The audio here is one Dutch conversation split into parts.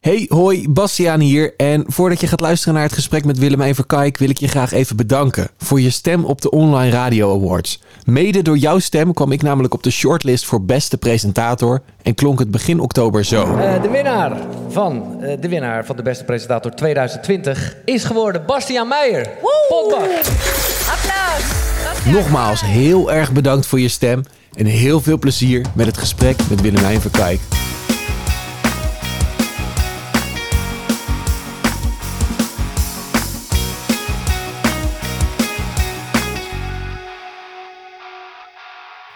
Hey, hoi, Bastiaan hier. En voordat je gaat luisteren naar het gesprek met Willemijn Verkijk... wil ik je graag even bedanken voor je stem op de Online Radio Awards. Mede door jouw stem kwam ik namelijk op de shortlist voor beste presentator... en klonk het begin oktober zo. Uh, de winnaar van uh, de winnaar van de beste presentator 2020 is geworden Bastiaan Meijer. Applaus. Nogmaals, heel erg bedankt voor je stem... en heel veel plezier met het gesprek met Willemijn Verkijk.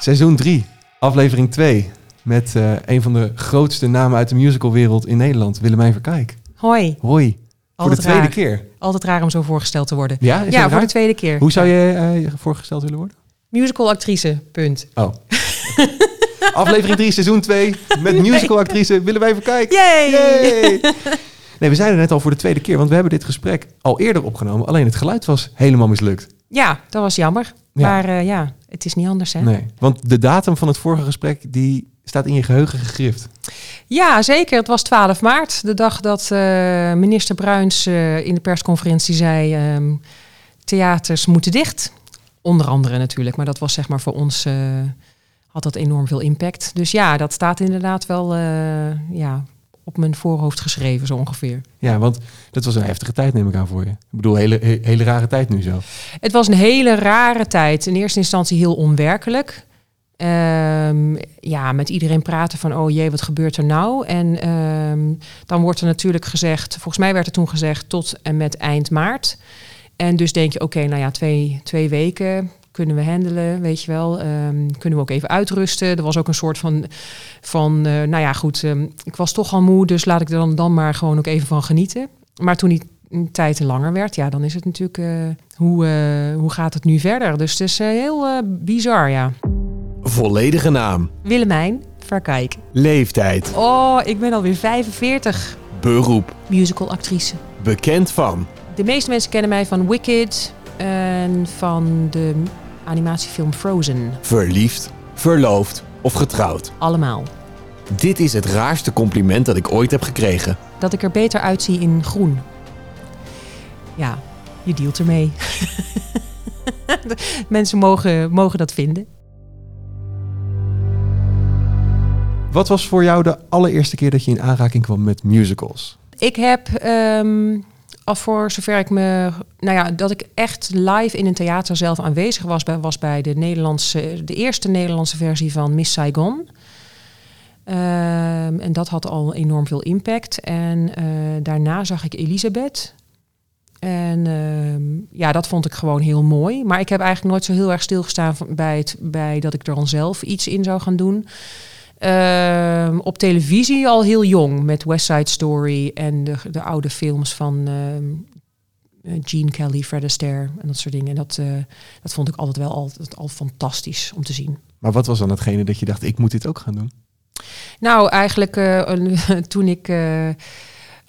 Seizoen 3, aflevering 2. Met uh, een van de grootste namen uit de musicalwereld in Nederland, Willemijn Verkijk. Hoi. Hoi. voor de tweede keer. Altijd raar om zo voorgesteld te worden. Ja, ja voor raar? de tweede keer. Hoe zou je uh, voorgesteld willen worden? Musicalactrice, punt. Oh. aflevering 3, seizoen 2. Met musicalactrice Willemijn Verkijk. Yay! Yay! Nee, we zeiden net al voor de tweede keer, want we hebben dit gesprek al eerder opgenomen. Alleen het geluid was helemaal mislukt. Ja, dat was jammer. Ja. Maar uh, ja, het is niet anders, hè? Nee, want de datum van het vorige gesprek, die staat in je geheugen gegrift. Ja, zeker. Het was 12 maart, de dag dat uh, minister Bruins uh, in de persconferentie zei... Um, theaters moeten dicht. Onder andere natuurlijk, maar dat was zeg maar voor ons... Uh, had dat enorm veel impact. Dus ja, dat staat inderdaad wel ja, op mijn voorhoofd geschreven, zo ongeveer. Ja, want dat was een heftige tijd, neem ik aan voor je. Ik bedoel, hele, he, hele rare tijd nu zo. Het was een hele rare tijd. In eerste instantie heel onwerkelijk. Um, ja, met iedereen praten van, oh jee, wat gebeurt er nou? En um, dan wordt er natuurlijk gezegd, volgens mij werd er toen gezegd tot en met eind maart. En dus denk je, oké, okay, nou ja, twee, twee weken kunnen we handelen, weet je wel. Um, kunnen we ook even uitrusten. Er was ook een soort van, van uh, nou ja, goed, um, ik was toch al moe, dus laat ik er dan, dan maar gewoon ook even van genieten. Maar toen die tijd langer werd, ja, dan is het natuurlijk, uh, hoe, uh, hoe gaat het nu verder? Dus het is heel bizar, ja. Volledige naam. Willemijn Verkijk. Leeftijd. Oh, ik ben alweer 45. Beroep. Musicalactrice. Bekend van. De meeste mensen kennen mij van Wicked en van de animatiefilm Frozen. Verliefd, verloofd of getrouwd. Allemaal. Dit is het raarste compliment dat ik ooit heb gekregen. Dat ik er beter uitzie in groen. Ja, je dealt ermee. Mensen mogen, mogen dat vinden. Wat was voor jou de allereerste keer dat je in aanraking kwam met musicals? Ik heb, um, al voor zover ik me, nou ja, dat ik echt live in een theater zelf aanwezig was, bij, was bij de Nederlandse, de eerste Nederlandse versie van Miss Saigon. Um, en dat had al enorm veel impact. En uh, daarna zag ik Elisabeth. En uh, ja, dat vond ik gewoon heel mooi. Maar ik heb eigenlijk nooit zo heel erg stilgestaan bij, het, bij dat ik er dan zelf iets in zou gaan doen. Uh, op televisie al heel jong met West Side Story en de, de oude films van uh, Gene Kelly, Fred Astaire en dat soort dingen. En dat, uh, dat vond ik altijd wel altijd al fantastisch om te zien. Maar wat was dan hetgene dat je dacht, ik moet dit ook gaan doen? Nou, eigenlijk uh, toen ik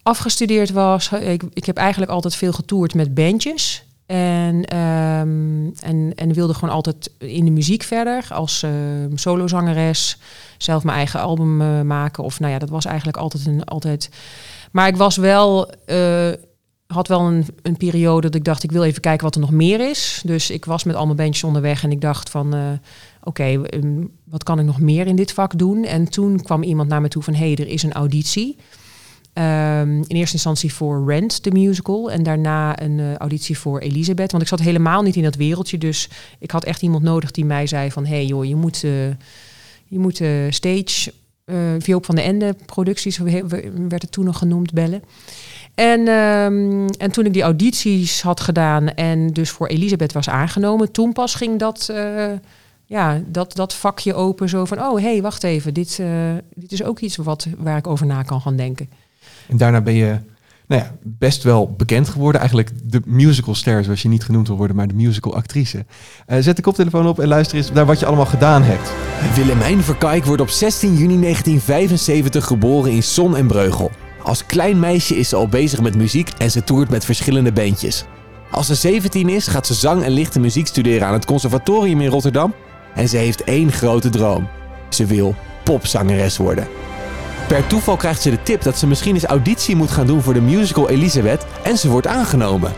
afgestudeerd was, ik, ik heb eigenlijk altijd veel getoerd met bandjes. En, um, en, en wilde gewoon altijd in de muziek verder als uh, solozangeres. Zelf mijn eigen album uh, maken. Of nou ja, dat was eigenlijk altijd een altijd. Maar ik was wel. Uh, had wel een, een periode dat ik dacht, ik wil even kijken wat er nog meer is. Dus ik was met allemaal bandjes onderweg en ik dacht van, uh, oké, um, wat kan ik nog meer in dit vak doen? En toen kwam iemand naar me toe van, hé, hey, er is een auditie. Um, in eerste instantie voor Rent, de musical. En daarna een uh, auditie voor Elisabeth. Want ik zat helemaal niet in dat wereldje. Dus ik had echt iemand nodig die mij zei van... hé hey joh, je moet, uh, je moet uh, stage... Vioop van de Ende producties werd het toen nog genoemd, bellen. En, um, en toen ik die audities had gedaan en dus voor Elisabeth was aangenomen... toen pas ging dat, ja, dat, dat vakje open zo van... oh, hé, hey, wacht even, dit, dit is ook iets wat, waar ik over na kan gaan denken. En daarna ben je nou ja, best wel bekend geworden. Eigenlijk de musical ster, zoals je niet genoemd wil worden, maar de musical actrice. Uh, zet de koptelefoon op en luister eens naar wat je allemaal gedaan hebt. Willemijn Verkijk wordt op 16 juni 1975 geboren in Son en Breugel. Als klein meisje is ze al bezig met muziek en ze toert met verschillende bandjes. Als ze 17 is, gaat ze zang en lichte muziek studeren aan het conservatorium in Rotterdam. En ze heeft één grote droom. Ze wil popzangeres worden. Per toeval krijgt ze de tip dat ze misschien eens auditie moet gaan doen voor de musical Elisabeth en ze wordt aangenomen.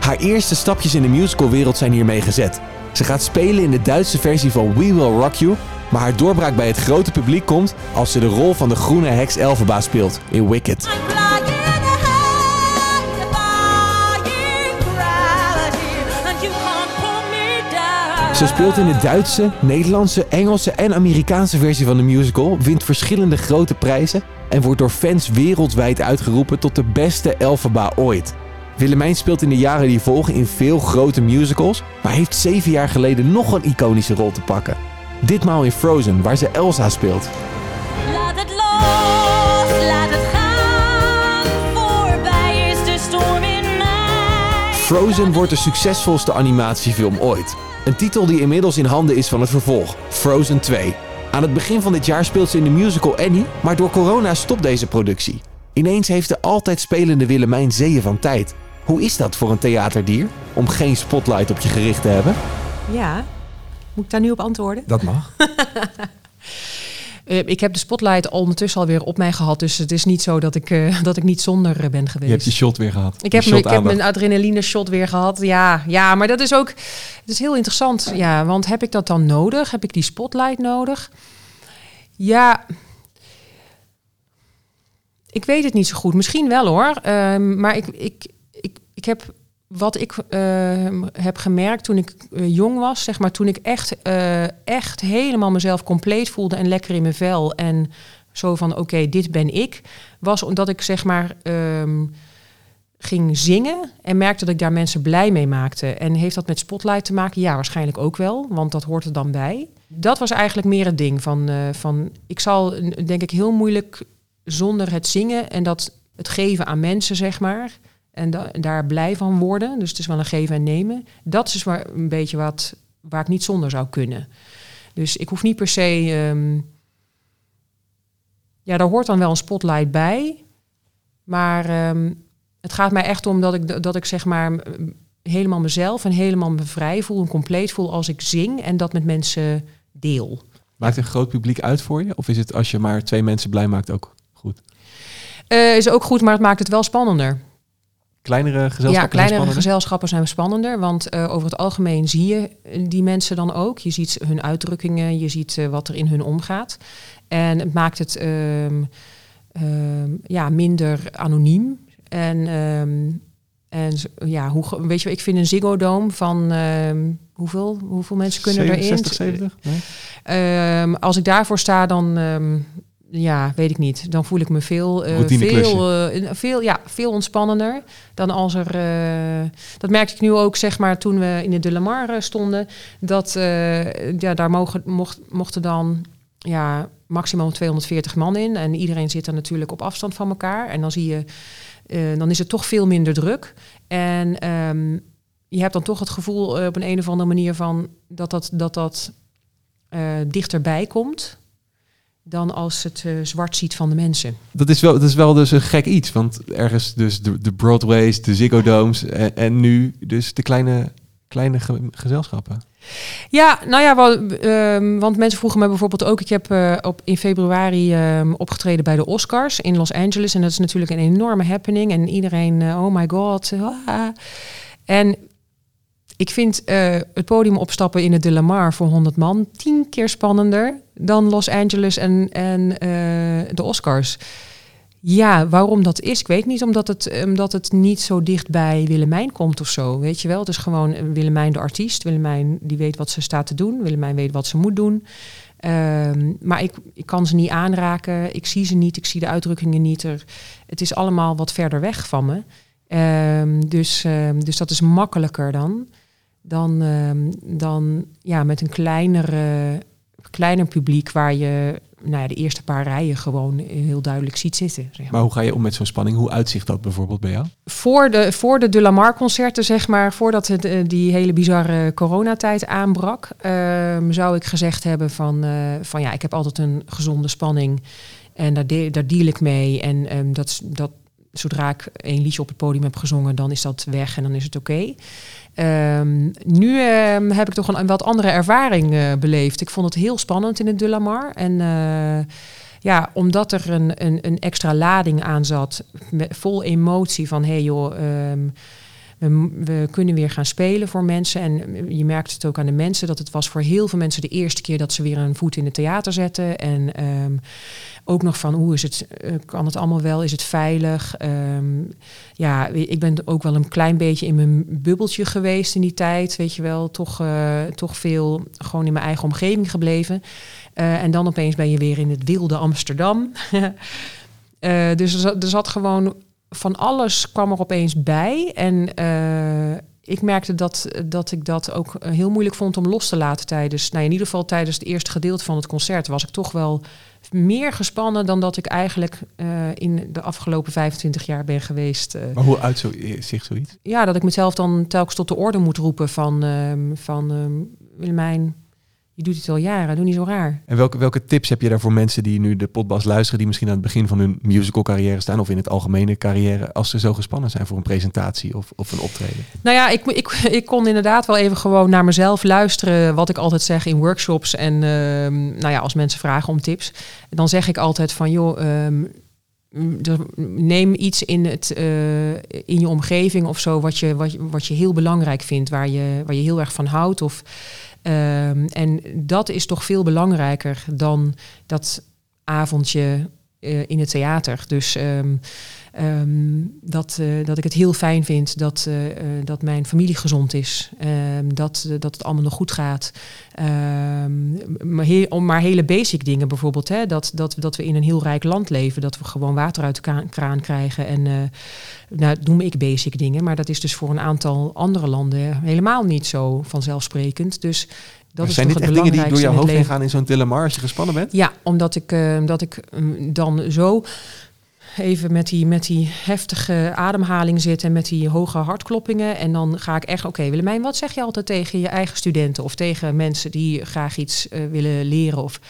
Haar eerste stapjes in de musicalwereld zijn hiermee gezet. Ze gaat spelen in de Duitse versie van We Will Rock You, maar haar doorbraak bij het grote publiek komt als ze de rol van de groene heks Elphaba speelt in Wicked. Ze speelt in de Duitse, Nederlandse, Engelse en Amerikaanse versie van de musical, wint verschillende grote prijzen en wordt door fans wereldwijd uitgeroepen tot de beste Elphaba ooit. Willemijn speelt in de jaren die volgen in veel grote musicals, maar heeft zeven jaar geleden nog een iconische rol te pakken. Ditmaal in Frozen, waar ze Elsa speelt. Laat het los, Frozen wordt de succesvolste animatiefilm ooit. Een titel die inmiddels in handen is van het vervolg, Frozen 2. Aan het begin van dit jaar speelt ze in de musical Annie, maar door corona stopt deze productie. Ineens heeft de altijd spelende Willemijn zeeën van tijd. Hoe is dat voor een theaterdier om geen spotlight op je gericht te hebben? Ja, moet ik daar nu op antwoorden? Dat mag. Uh, ik heb de spotlight ondertussen alweer op mij gehad. Dus het is niet zo dat ik, uh, dat ik niet zonder eh, ben geweest. Je hebt je shot weer gehad. Ik heb, ik heb mijn adrenaline shot weer gehad. Ja, ja, maar dat is ook het is heel interessant. Ja, want heb ik dat dan nodig? Heb ik die spotlight nodig? Ja, ik weet het niet zo goed. Misschien wel hoor. Uh, maar ik, ik, ik, ik heb wat ik uh, heb gemerkt toen ik uh, jong was, zeg maar, toen ik echt, uh, echt helemaal mezelf compleet voelde en lekker in mijn vel en zo van oké, dit ben ik, was omdat ik zeg maar um, ging zingen en merkte dat ik daar mensen blij mee maakte. En heeft dat met spotlight te maken? Ja, waarschijnlijk ook wel, want dat hoort er dan bij. Dat was eigenlijk meer het ding van, van ik zal denk ik heel moeilijk zonder het zingen en dat het geven aan mensen, zeg maar en, daar blij van worden. Dus het is wel een geven en nemen. Dat is waar, een beetje wat waar ik niet zonder zou kunnen. Dus ik hoef niet per se. Um, ja, daar hoort dan wel een spotlight bij. Maar um, het gaat mij echt om dat ik, dat ik zeg maar helemaal mezelf en helemaal me vrij voel en compleet voel als ik zing en dat met mensen deel. Maakt een groot publiek uit voor je? Of is het als je maar twee mensen blij maakt ook goed? Uh, is ook goed, maar het maakt het wel spannender. Kleinere gezelschappen? Ja, kleinere gezelschappen zijn spannender. Want uh, over het algemeen zie je die mensen dan ook. Je ziet hun uitdrukkingen, je ziet uh, wat er in hun omgaat. En het maakt het um, um, ja, minder anoniem. En, um, en ja, hoe, weet je, ik vind een Ziggo Dome van hoeveel, hoeveel mensen kunnen 67, erin? 70? Nee? als ik daarvoor sta, dan ja, weet ik niet. Dan voel ik me veel, uh, veel, uh, veel, ja, veel ontspannender dan als er. Uh, dat merkte ik nu ook, zeg maar, toen we in de De Lamar stonden. Dat ja, daar mogen, mocht, mochten dan ja, maximaal 240 man in. En iedereen zit er natuurlijk op afstand van elkaar. En dan zie je, dan is het toch veel minder druk. En um, je hebt dan toch het gevoel op een, een of andere manier van dat dat, dat, dat dichterbij komt dan als het uh, zwart ziet van de mensen. Dat is wel, dat is wel dus een gek iets, want ergens dus de, de Broadways, de Ziggo Domes en, en nu dus de kleine, kleine ge gezelschappen. Ja, nou ja, wel, um, want mensen vroegen me bijvoorbeeld ook. Ik heb uh, op, in februari um, opgetreden bij de Oscars in Los Angeles. En dat is natuurlijk een enorme happening. En iedereen, uh, oh my god. Ah. En ik vind het podium opstappen in het De Lamar voor 100 man tien keer spannender dan Los Angeles en, en uh, de Oscars. Ja, waarom dat is, ik weet niet. Omdat het, omdat het niet zo dicht bij Willemijn komt of zo. Weet je wel, het is gewoon Willemijn de artiest. Willemijn die weet wat ze staat te doen. Willemijn weet wat ze moet doen. Um, maar ik, ik kan ze niet aanraken. Ik zie ze niet. Ik zie de uitdrukkingen niet. Er, het is allemaal wat verder weg van me. Um, dus, um, dus dat is makkelijker dan dan, dan ja, met een kleinere, kleiner publiek waar je nou ja, de eerste paar rijen gewoon heel duidelijk ziet zitten. Zeg maar. maar hoe ga je om met zo'n spanning? Hoe uitzicht dat bijvoorbeeld bij jou? Voor de, voor de De La Mar concerten, zeg maar, voordat het, uh, die hele bizarre coronatijd aanbrak, uh, zou ik gezegd hebben van, uh, van ja, ik heb altijd een gezonde spanning en daar, de, daar deal ik mee. En um, dat, dat, zodra ik een liedje op het podium heb gezongen, dan is dat weg en dan is het oké. Um, nu um, heb ik toch een, wat andere ervaring uh, beleefd. Ik vond het heel spannend in het De La Mar. En uh, ja, omdat er een, een, een extra lading aan zat, met, vol emotie van hé hey joh, ehm, we, we, kunnen weer gaan spelen voor mensen. En je merkt het ook aan de mensen dat het was voor heel veel mensen de eerste keer dat ze weer een voet in het theater zetten. En ehm, ook nog van hoe is het, uh, kan het allemaal wel, is het veilig? Ehm, ja, ik ben ook wel een klein beetje in mijn bubbeltje geweest in die tijd, weet je wel. Toch, uh, toch veel gewoon in mijn eigen omgeving gebleven. En dan opeens ben je weer in het wilde Amsterdam. dus er zat gewoon van alles kwam er opeens bij. En uh, ik merkte dat, dat ik dat ook heel moeilijk vond om los te laten tijdens, nou in ieder geval tijdens het eerste gedeelte van het concert was ik toch wel meer gespannen dan dat ik eigenlijk uh, in de afgelopen 25 jaar ben geweest. Uh, maar hoe uit zo, zich zoiets? Ja, dat ik mezelf dan telkens tot de orde moet roepen van, uh, van Willemijn, je doet het al jaren, doe niet zo raar. En welke, welke tips heb je daar voor mensen die nu de potbas luisteren, die misschien aan het begin van hun musical carrière staan of in het algemene carrière, als ze zo gespannen zijn voor een presentatie of, of een optreden? Nou ja, ik, ik, ik kon inderdaad wel even gewoon naar mezelf luisteren, wat ik altijd zeg in workshops en uh, nou ja, als mensen vragen om tips, dan zeg ik altijd van joh. Um, neem iets in, het, uh, in je omgeving of zo wat je, wat, wat je heel belangrijk vindt, waar je, waar je heel erg van houdt. Of Um, en dat is toch veel belangrijker dan dat avondje uh, in het theater. Dus um, um, dat, uh, dat ik het heel fijn vind dat, uh, dat mijn familie gezond is. dat, dat het allemaal nog goed gaat. maar, heel, om maar hele basic dingen bijvoorbeeld. Hè, dat, dat, dat we in een heel rijk land leven. Dat we gewoon water uit de kraan krijgen. En nou, noem ik basic dingen. Maar dat is dus voor een aantal andere landen helemaal niet zo vanzelfsprekend. Dus dat maar zijn dit echt dingen die door jouw hoofd heen gaan in zo'n dilemma als je gespannen bent? Ja, omdat ik, uh, dat ik um, dan zo even met die, met die heftige ademhaling zit en met die hoge hartkloppingen. En dan ga ik echt, oké okay, Willemijn, wat zeg je altijd tegen je eigen studenten of tegen mensen die graag iets uh, willen leren? Of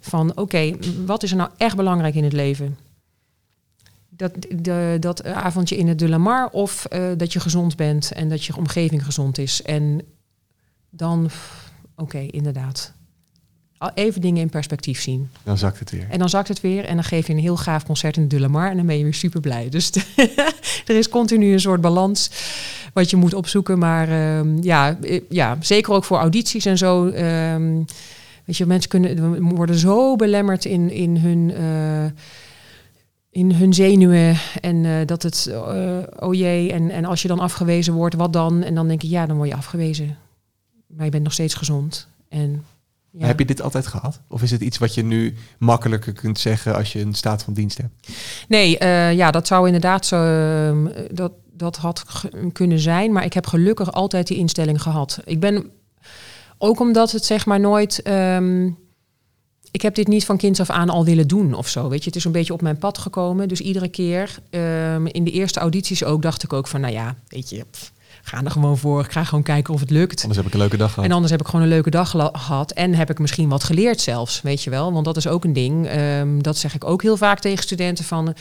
van, oké, wat is er nou echt belangrijk in het leven? Dat, dat avondje in het De Lamar of uh, dat je gezond bent en dat je omgeving gezond is. En dan oké, inderdaad. Even dingen in perspectief zien. Dan zakt het weer. En dan zakt het weer en dan geef je een heel gaaf concert in de Lamar en dan ben je weer super blij. Dus er is continu een soort balans wat je moet opzoeken. Maar uh, ja, ja, zeker ook voor audities en zo. Uh, weet je, mensen kunnen, worden zo belemmerd in, in hun... Uh, in hun zenuwen en uh, dat het, uh, oh jee, en, en als je dan afgewezen wordt, wat dan? En dan denk ik, ja, dan word je afgewezen maar je bent nog steeds gezond. En, ja. Heb je dit altijd gehad? Of is het iets wat je nu makkelijker kunt zeggen als je een staat van dienst hebt? Nee, uh, ja, dat zou inderdaad zo. Uh, dat, dat had kunnen zijn. Maar ik heb gelukkig altijd die instelling gehad. Ik ben ook omdat het zeg maar nooit. Um, ik heb dit niet van kinds af aan al willen doen of zo. Weet je, het is een beetje op mijn pad gekomen. Dus iedere keer um, in de eerste audities ook dacht ik ook van, nou ja, weet je. Pff, ga er gewoon voor. Ik ga gewoon kijken of het lukt. Anders heb ik een leuke dag gehad. En anders heb ik gewoon een leuke dag gehad. En heb ik misschien wat geleerd zelfs, weet je wel. Want dat is ook een ding. Um, dat zeg ik ook heel vaak tegen studenten van...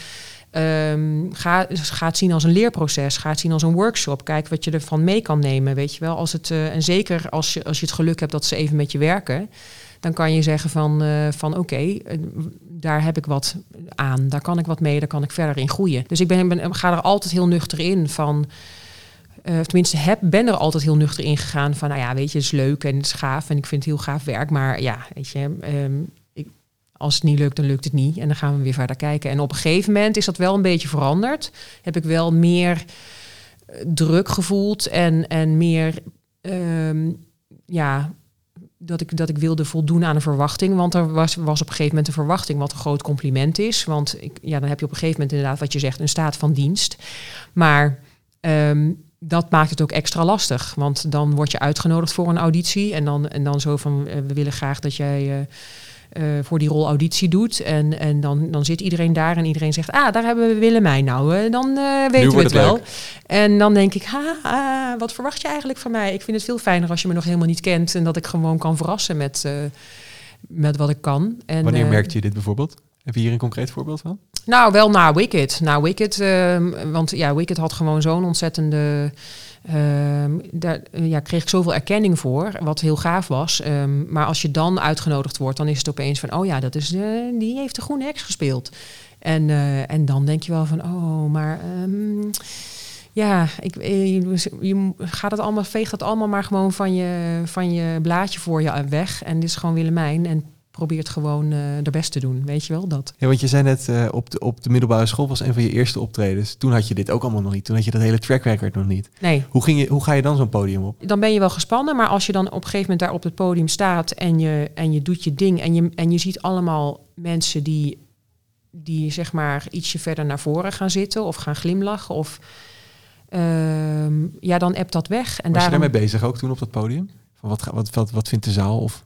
Um, ga, ga het zien als een leerproces. Ga het zien als een workshop. Kijk wat je ervan mee kan nemen, weet je wel. Als het, uh, en zeker als je, als je het geluk hebt dat ze even met je werken... dan kan je zeggen van, uh, van oké, okay, uh, daar heb ik wat aan. Daar kan ik wat mee, daar kan ik verder in groeien. Dus ik ben, ben, ga er altijd heel nuchter in van... Uh, tenminste, heb, ben er altijd heel nuchter in gegaan van, nou ja, weet je, het is leuk en het is gaaf en ik vind het heel gaaf werk, maar ja, weet je, um, ik, als het niet lukt, dan lukt het niet en dan gaan we weer verder kijken. En op een gegeven moment is dat wel een beetje veranderd. Heb ik wel meer uh, druk gevoeld en, en meer, um, ja, dat ik, dat ik wilde voldoen aan een verwachting. Want er was, was op een gegeven moment een verwachting, wat een groot compliment is. Want ik, ja, dan heb je op een gegeven moment inderdaad, wat je zegt, een staat van dienst. Maar um, dat maakt het ook extra lastig. Want dan word je uitgenodigd voor een auditie. En dan, en dan zo van, uh, we willen graag dat jij uh, uh, voor die rol auditie doet. En, en dan, dan zit iedereen daar en iedereen zegt, ah, daar hebben we Willemijn nou. dan weten we het, wel. Leuk. En dan denk ik, ha, ha, wat verwacht je eigenlijk van mij? Ik vind het veel fijner als je me nog helemaal niet kent. En dat ik gewoon kan verrassen met, met wat ik kan. En, Wanneer merkte je dit bijvoorbeeld? Heb je hier een concreet voorbeeld van? Nou, wel na Wicked. Na Wicked, ehm, want ja, Wicked had gewoon zo'n ontzettende... ehm, daar ja, kreeg ik zoveel erkenning voor, wat heel gaaf was. Ehm, maar als je dan uitgenodigd wordt, dan is het opeens van... oh ja, dat is, de, die heeft de groene heks gespeeld. En, eh, en dan denk je wel van, oh, maar... ja, ik, eh, je, je gaat het allemaal, veegt het allemaal maar gewoon van je, van je blaadje voor je weg. En dit is gewoon Willemijn. En probeert gewoon eh de best te doen. Weet je wel dat? Ja, want je zei net, eh, op, de, op de middelbare school was een van je eerste optredens. Toen had je dit ook allemaal nog niet. Toen had je dat hele track record nog niet. Nee, Hoe, ging je, hoe ga je dan zo'n podium op? dan ben je wel gespannen. Maar als je dan op een gegeven moment daar op het podium staat en je, en je doet je ding. En je, en je ziet allemaal mensen die, die zeg maar ietsje verder naar voren gaan zitten of gaan glimlachen. Of ehm, ja, dan ebt dat weg. En Was je daarom, daarmee bezig ook toen op dat podium? Van wat, wat, wat, wat vindt de zaal? Of,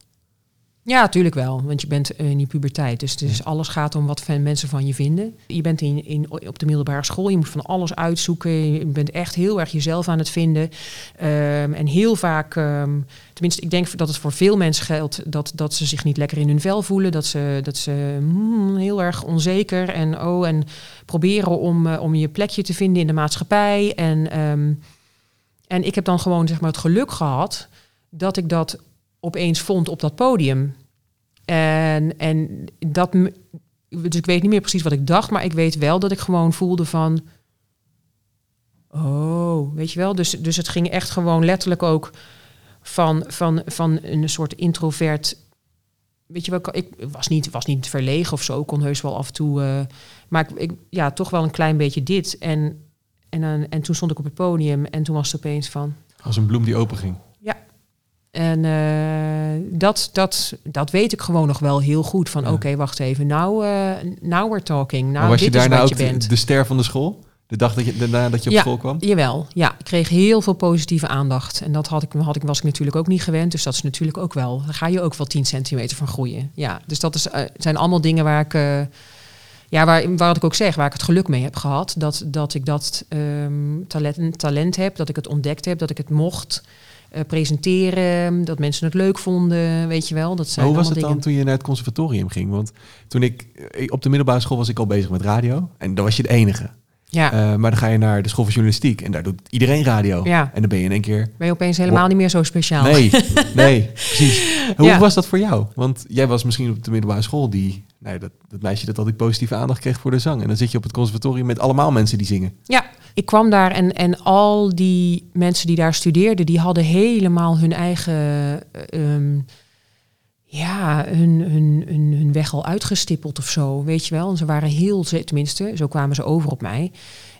Ja, natuurlijk wel. Want je bent eh, in die puberteit. Dus, dus alles gaat om wat mensen van je vinden. Je bent in, in, op de middelbare school. Je moet van alles uitzoeken. Je bent echt heel erg jezelf aan het vinden. Ehm, en heel vaak, ehm, tenminste, ik denk dat het voor veel mensen geldt dat, dat ze zich niet lekker in hun vel voelen. Dat ze, dat ze hmm, heel erg onzeker en oh, en proberen om, eh, om je plekje te vinden in de maatschappij. En, ehm, en ik heb dan gewoon zeg maar het geluk gehad dat ik dat opeens vond op dat podium. En, en dat. Dus ik weet niet meer precies wat ik dacht, maar ik weet wel dat ik gewoon voelde van. Oh, weet je wel? Dus, dus het ging echt gewoon letterlijk ook van, van, van een soort introvert. Weet je wel, ik was niet, was niet verlegen of zo, kon heus wel af en toe. eh, maar ik, ik, ja, toch wel een klein beetje dit. En, en, en toen stond ik op het podium en toen was het opeens van. als een bloem die open ging. En eh, dat, dat, dat weet ik gewoon nog wel heel goed. Van Ja. oké, wacht even. Nou, eh now we're talking. Nou, maar was je dit is daarna ook je de, bent. de ster van de school? De dag dat je, daarna dat je op Ja. school kwam? Jawel, ja. Ik kreeg heel veel positieve aandacht. En dat had ik, had ik, was ik natuurlijk ook niet gewend. Dus dat is natuurlijk ook wel... Daar ga je ook wel 10 centimeter van groeien. Ja, dus dat is, eh, zijn allemaal dingen waar ik... ja, waar, waar ik ook zeg, waar ik het geluk mee heb gehad. Dat, dat ik dat ehm, talent, talent heb, dat ik het ontdekt heb, dat ik het mocht eh, presenteren. Dat mensen het leuk vonden, weet je wel. Dat zijn Maar hoe was het dan toen je naar het conservatorium ging? Want toen ik eh, op de middelbare school was ik al bezig met radio. En dan was je de enige. Ja, Eh, maar dan ga je naar de school van journalistiek. En daar doet iedereen radio. Ja. En dan ben je in één keer... ben je opeens helemaal niet meer zo speciaal. Nee, nee, precies. Hoe Ja. was dat voor jou? Want jij was misschien op de middelbare school die... Nee, dat, dat meisje dat altijd positieve aandacht kreeg voor de zang. En dan zit je op het conservatorium met allemaal mensen die zingen. Ja, ik kwam daar en, en al die mensen die daar studeerden, die hadden helemaal hun eigen, eh, ehm, ja, hun, hun, hun, hun weg al uitgestippeld of zo, weet je wel. En ze waren heel, tenminste, zo kwamen ze over op mij,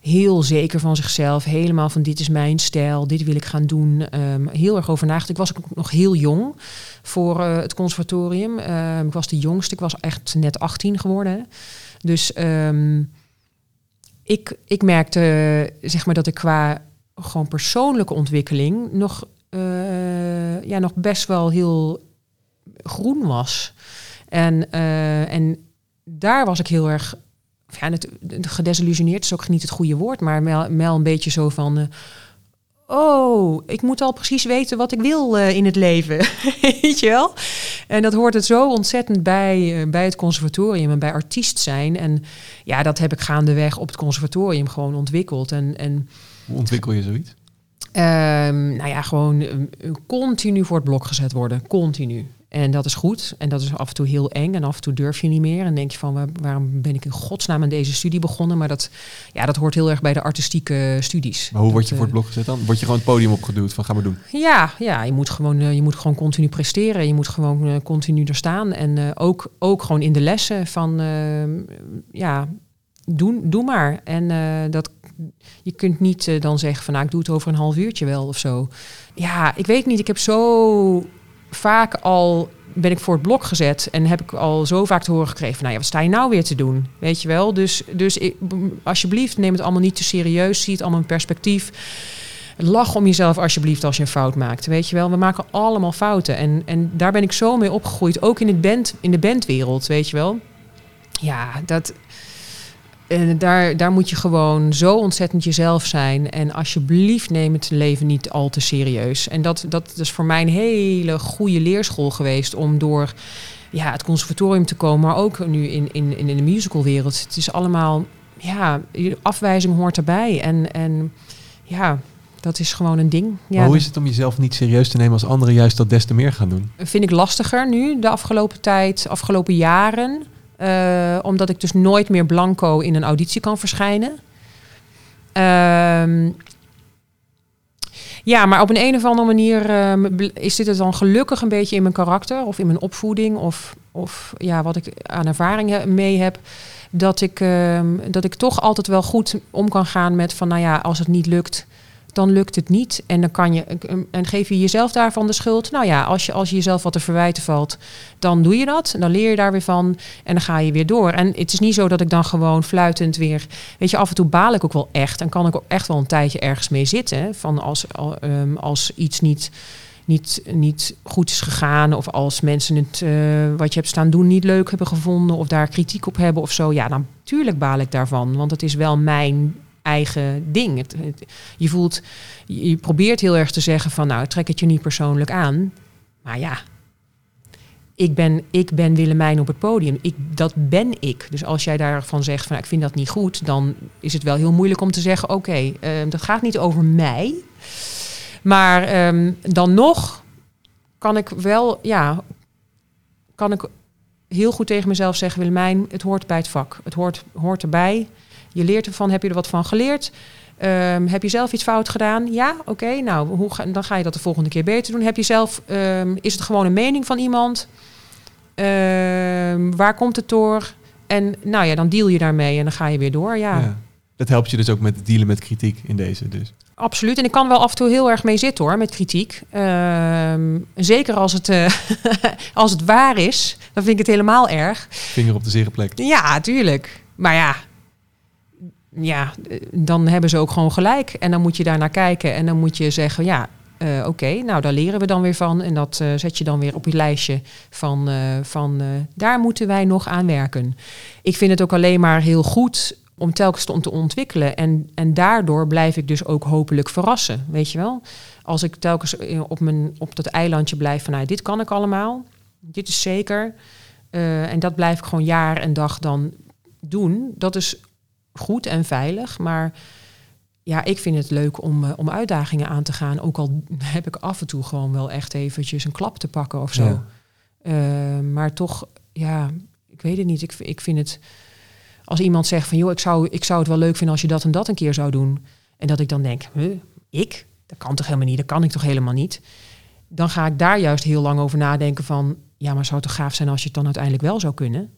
heel zeker van zichzelf, helemaal van dit is mijn stijl, dit wil ik gaan doen. Ehm, heel erg over. Ik was ook nog heel jong voor eh, het conservatorium. Ehm, ik was de jongste, ik was echt net 18 geworden. Dus ehm, ik, ik merkte zeg maar dat ik qua gewoon persoonlijke ontwikkeling nog, eh, ja, nog best wel heel groen was. En, eh, en daar was ik heel erg ja, het, gedesillusioneerd is ook niet het goede woord, maar wel, wel een beetje zo van. eh, oh, ik moet al precies weten wat ik wil eh, in het leven. Weet je wel? En dat hoort het zo ontzettend bij, eh, bij het conservatorium en bij artiest zijn. En ja, dat heb ik gaandeweg op het conservatorium gewoon ontwikkeld. En, en Hoe ontwikkel je zoiets? Ehm, nou ja, gewoon eh, continu voor het blok gezet worden. Continu. En dat is goed. En dat is af en toe heel eng. En af en toe durf je niet meer. En denk je van, waar- waarom ben ik in godsnaam aan deze studie begonnen? Maar dat, ja, dat hoort heel erg bij de artistieke studies. Maar hoe word je voor het eh, blok gezet dan? Word je gewoon het podium opgeduwd van ga maar doen? Ja, ja je, moet gewoon, eh, je moet gewoon continu presteren. Je moet gewoon eh, continu er staan. En ook, ook gewoon in de lessen van, eh, ja, doe, doe maar. En dat, je kunt niet dan zeggen van, nou, ik doe het over een half uurtje wel of zo. Ja, ik weet niet. Ik heb zo vaak al ben ik voor het blok gezet en heb ik al zo vaak te horen gekregen nou ja, wat sta je nou weer te doen? Weet je wel? Dus, dus alsjeblieft, neem het allemaal niet te serieus. Zie het allemaal in perspectief. Lach om jezelf alsjeblieft als je een fout maakt. Weet je wel, we maken allemaal fouten. En, en daar ben ik zo mee opgegroeid. Ook in, het band, in de bandwereld, weet je wel. Ja, dat, en daar, daar moet je gewoon zo ontzettend jezelf zijn. En alsjeblieft neem het leven niet al te serieus. En dat, dat is voor mij een hele goede leerschool geweest om door ja, het conservatorium te komen, maar ook nu in, in, in de musicalwereld. Het is allemaal, ja, afwijzing hoort erbij. En, en ja, dat is gewoon een ding. Ja, hoe is het om jezelf niet serieus te nemen als anderen juist dat des te meer gaan doen? Vind ik lastiger nu, de afgelopen tijd, afgelopen jaren. Uh, omdat ik dus nooit meer blanco in een auditie kan verschijnen. Uh, ja, maar op een, een of andere manier uh, is dit het dan gelukkig een beetje in mijn karakter of in mijn opvoeding of, of ja, wat ik aan ervaringen mee heb. Dat ik, ehm, dat ik toch altijd wel goed om kan gaan met van, nou ja, als het niet lukt, dan lukt het niet. En dan kan je en geef je jezelf daarvan de schuld. Nou ja, als je, als je jezelf wat te verwijten valt, dan doe je dat. En dan leer je daar weer van. En dan ga je weer door. En het is niet zo dat ik dan gewoon fluitend weer. Weet je, af en toe baal ik ook wel echt. En kan ik ook echt wel een tijdje ergens mee zitten. Van als, um, als iets niet. Niet, niet goed is gegaan, of als mensen het uh, wat je hebt staan doen niet leuk hebben gevonden, of daar kritiek op hebben of zo, ja, dan tuurlijk baal ik daarvan. Want het is wel mijn eigen ding. Het, je voelt, je probeert heel erg te zeggen van nou, trek het je niet persoonlijk aan. Maar ja, ik ben, ik ben Willemijn op het podium. Ik, dat ben ik. Dus als jij daarvan zegt van nou, ik vind dat niet goed, dan is het wel heel moeilijk om te zeggen: oké, uh, dat gaat niet over mij. Maar um, dan nog kan ik wel, ja, kan ik heel goed tegen mezelf zeggen: Willemijn, het hoort bij het vak. Het hoort, hoort erbij. Je leert ervan, heb je er wat van geleerd? Um, heb je zelf iets fout gedaan? Ja, oké. nou, hoe ga, dan ga je dat de volgende keer beter doen. Heb je zelf, um, is het gewoon een mening van iemand? Um, waar komt het door? En nou ja, dan deal je daarmee en dan ga je weer door. Ja. ja. Dat helpt je dus ook met dealen met kritiek in deze. Dus. Absoluut. En ik kan wel af en toe heel erg mee zitten hoor, met kritiek. zeker als het, uh, als het waar is, dan vind ik het helemaal erg. Vinger op de zere plek. Ja, tuurlijk. Maar ja, ja, dan hebben ze ook gewoon gelijk. En dan moet je daar naar kijken en dan moet je zeggen, ja, uh, oké, nou daar leren we dan weer van. En dat uh, zet je dan weer op je lijstje van, van daar moeten wij nog aan werken. Ik vind het ook alleen maar heel goed om telkens te, te ontwikkelen. En, en daardoor blijf ik dus ook hopelijk verrassen, weet je wel. Als ik telkens op, mijn, op dat eilandje blijf van, nou, dit kan ik allemaal. Dit is zeker. en dat blijf ik gewoon jaar en dag dan doen. Dat is goed en veilig. Maar ja, ik vind het leuk om, uh, om uitdagingen aan te gaan. Ook al heb ik af en toe gewoon wel echt eventjes een klap te pakken of zo. Uh, maar toch, ja, ik weet het niet. Ik, ik vind het, als iemand zegt van, joh, ik zou, ik zou het wel leuk vinden als je dat en dat een keer zou doen. En dat ik dan denk, huh, ik? Dat kan toch helemaal niet? Dat kan ik toch helemaal niet? Dan ga ik daar juist heel lang over nadenken van, ja, maar zou het toch gaaf zijn als je het dan uiteindelijk wel zou kunnen?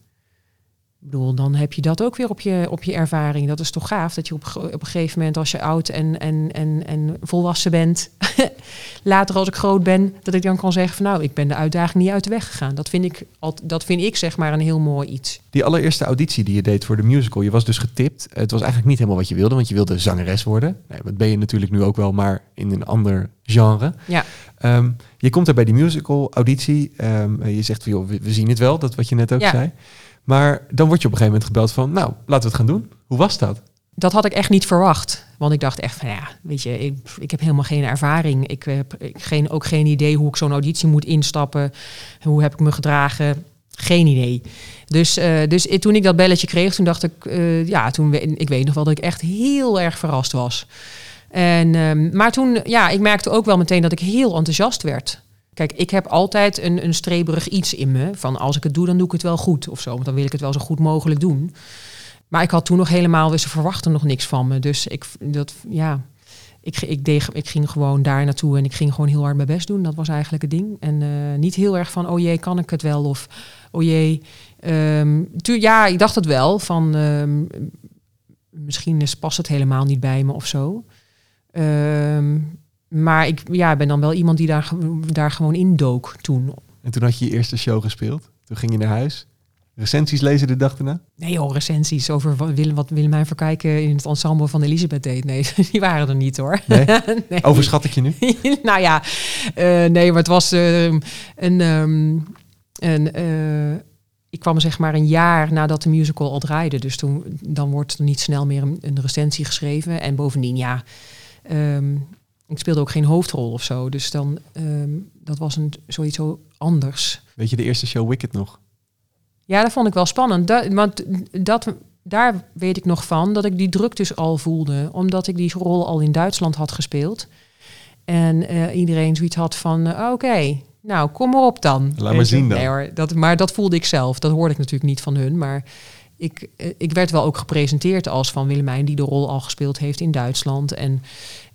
Ik bedoel, dan heb je dat ook weer op je, op je ervaring. Dat is toch gaaf dat je op, op een gegeven moment, als je oud en, en, en, en volwassen bent, later als ik groot ben, dat ik dan kan zeggen van nou, ik ben de uitdaging niet uit de weg gegaan. Dat vind ik, dat vind ik zeg maar een heel mooi iets. Die allereerste auditie die je deed voor de musical, je was dus getipt. Het was eigenlijk niet helemaal wat je wilde, want je wilde zangeres worden. Nee, dat ben je natuurlijk nu ook wel, maar in een ander genre. Ja. Um, je komt er bij die musical auditie. Um, je zegt van joh, we, we, zien het wel, dat wat je net ook ja. zei. Maar dan word je op een gegeven moment gebeld van, nou, laten we het gaan doen. Hoe was dat? Dat had ik echt niet verwacht. Want ik dacht echt van, ja, weet je, ik, ik heb helemaal geen ervaring. Ik heb geen, ook geen idee hoe ik zo'n auditie moet instappen. Hoe heb ik me gedragen? Geen idee. Dus, uh, dus toen ik dat belletje kreeg, toen dacht ik, uh, ja, toen, ik weet nog wel dat ik echt heel erg verrast was. En, um, maar toen, ja, ik merkte ook wel meteen dat ik heel enthousiast werd. Kijk, ik heb altijd een, een streberig iets in me. Van als ik het doe, dan doe ik het wel goed of zo. Want dan wil ik het wel zo goed mogelijk doen. Maar ik had toen nog helemaal, ze verwachten nog niks van me. Dus ik, dat, ja, ik, ik, ik ging gewoon daar naartoe en ik ging gewoon heel hard mijn best doen. Dat was eigenlijk het ding. En uh, niet heel erg van, oh jee, kan ik het wel? Of, oh jee, um, ja, ik dacht het wel. Van, um, misschien past het helemaal niet bij me of zo. Um, maar ik ja, ben dan wel iemand die daar, daar gewoon in dook toen. En toen had je je eerste show gespeeld. Toen ging je naar huis. Recensies lezen de dag erna? Nee joh, recensies over wat, Willem, wat Willemijn Verkijken in het ensemble van Elisabeth deed. Nee, die waren er niet hoor. Nee? nee. Overschat ik je nu? nou ja, uh, nee, maar het was uh, een... Um, een uh, ik kwam zeg maar een jaar nadat de musical al draaide. Dus toen, dan wordt er niet snel meer een, een recensie geschreven. En bovendien, ja... Um, ik speelde ook geen hoofdrol of zo. Dus dan, um, dat was een, zoiets zo anders. Weet je de eerste show Wicked nog? Ja, dat vond ik wel spannend. Dat, want dat, daar weet ik nog van dat ik die druk dus al voelde. Omdat ik die rol al in Duitsland had gespeeld. En uh, iedereen zoiets had van, uh, oké, nou kom maar op dan. Laat maar zien dan. Nee, hoor, dat, maar dat voelde ik zelf. Dat hoorde ik natuurlijk niet van hun. Maar ik, uh, ik werd wel ook gepresenteerd als van Willemijn... die de rol al gespeeld heeft in Duitsland. En,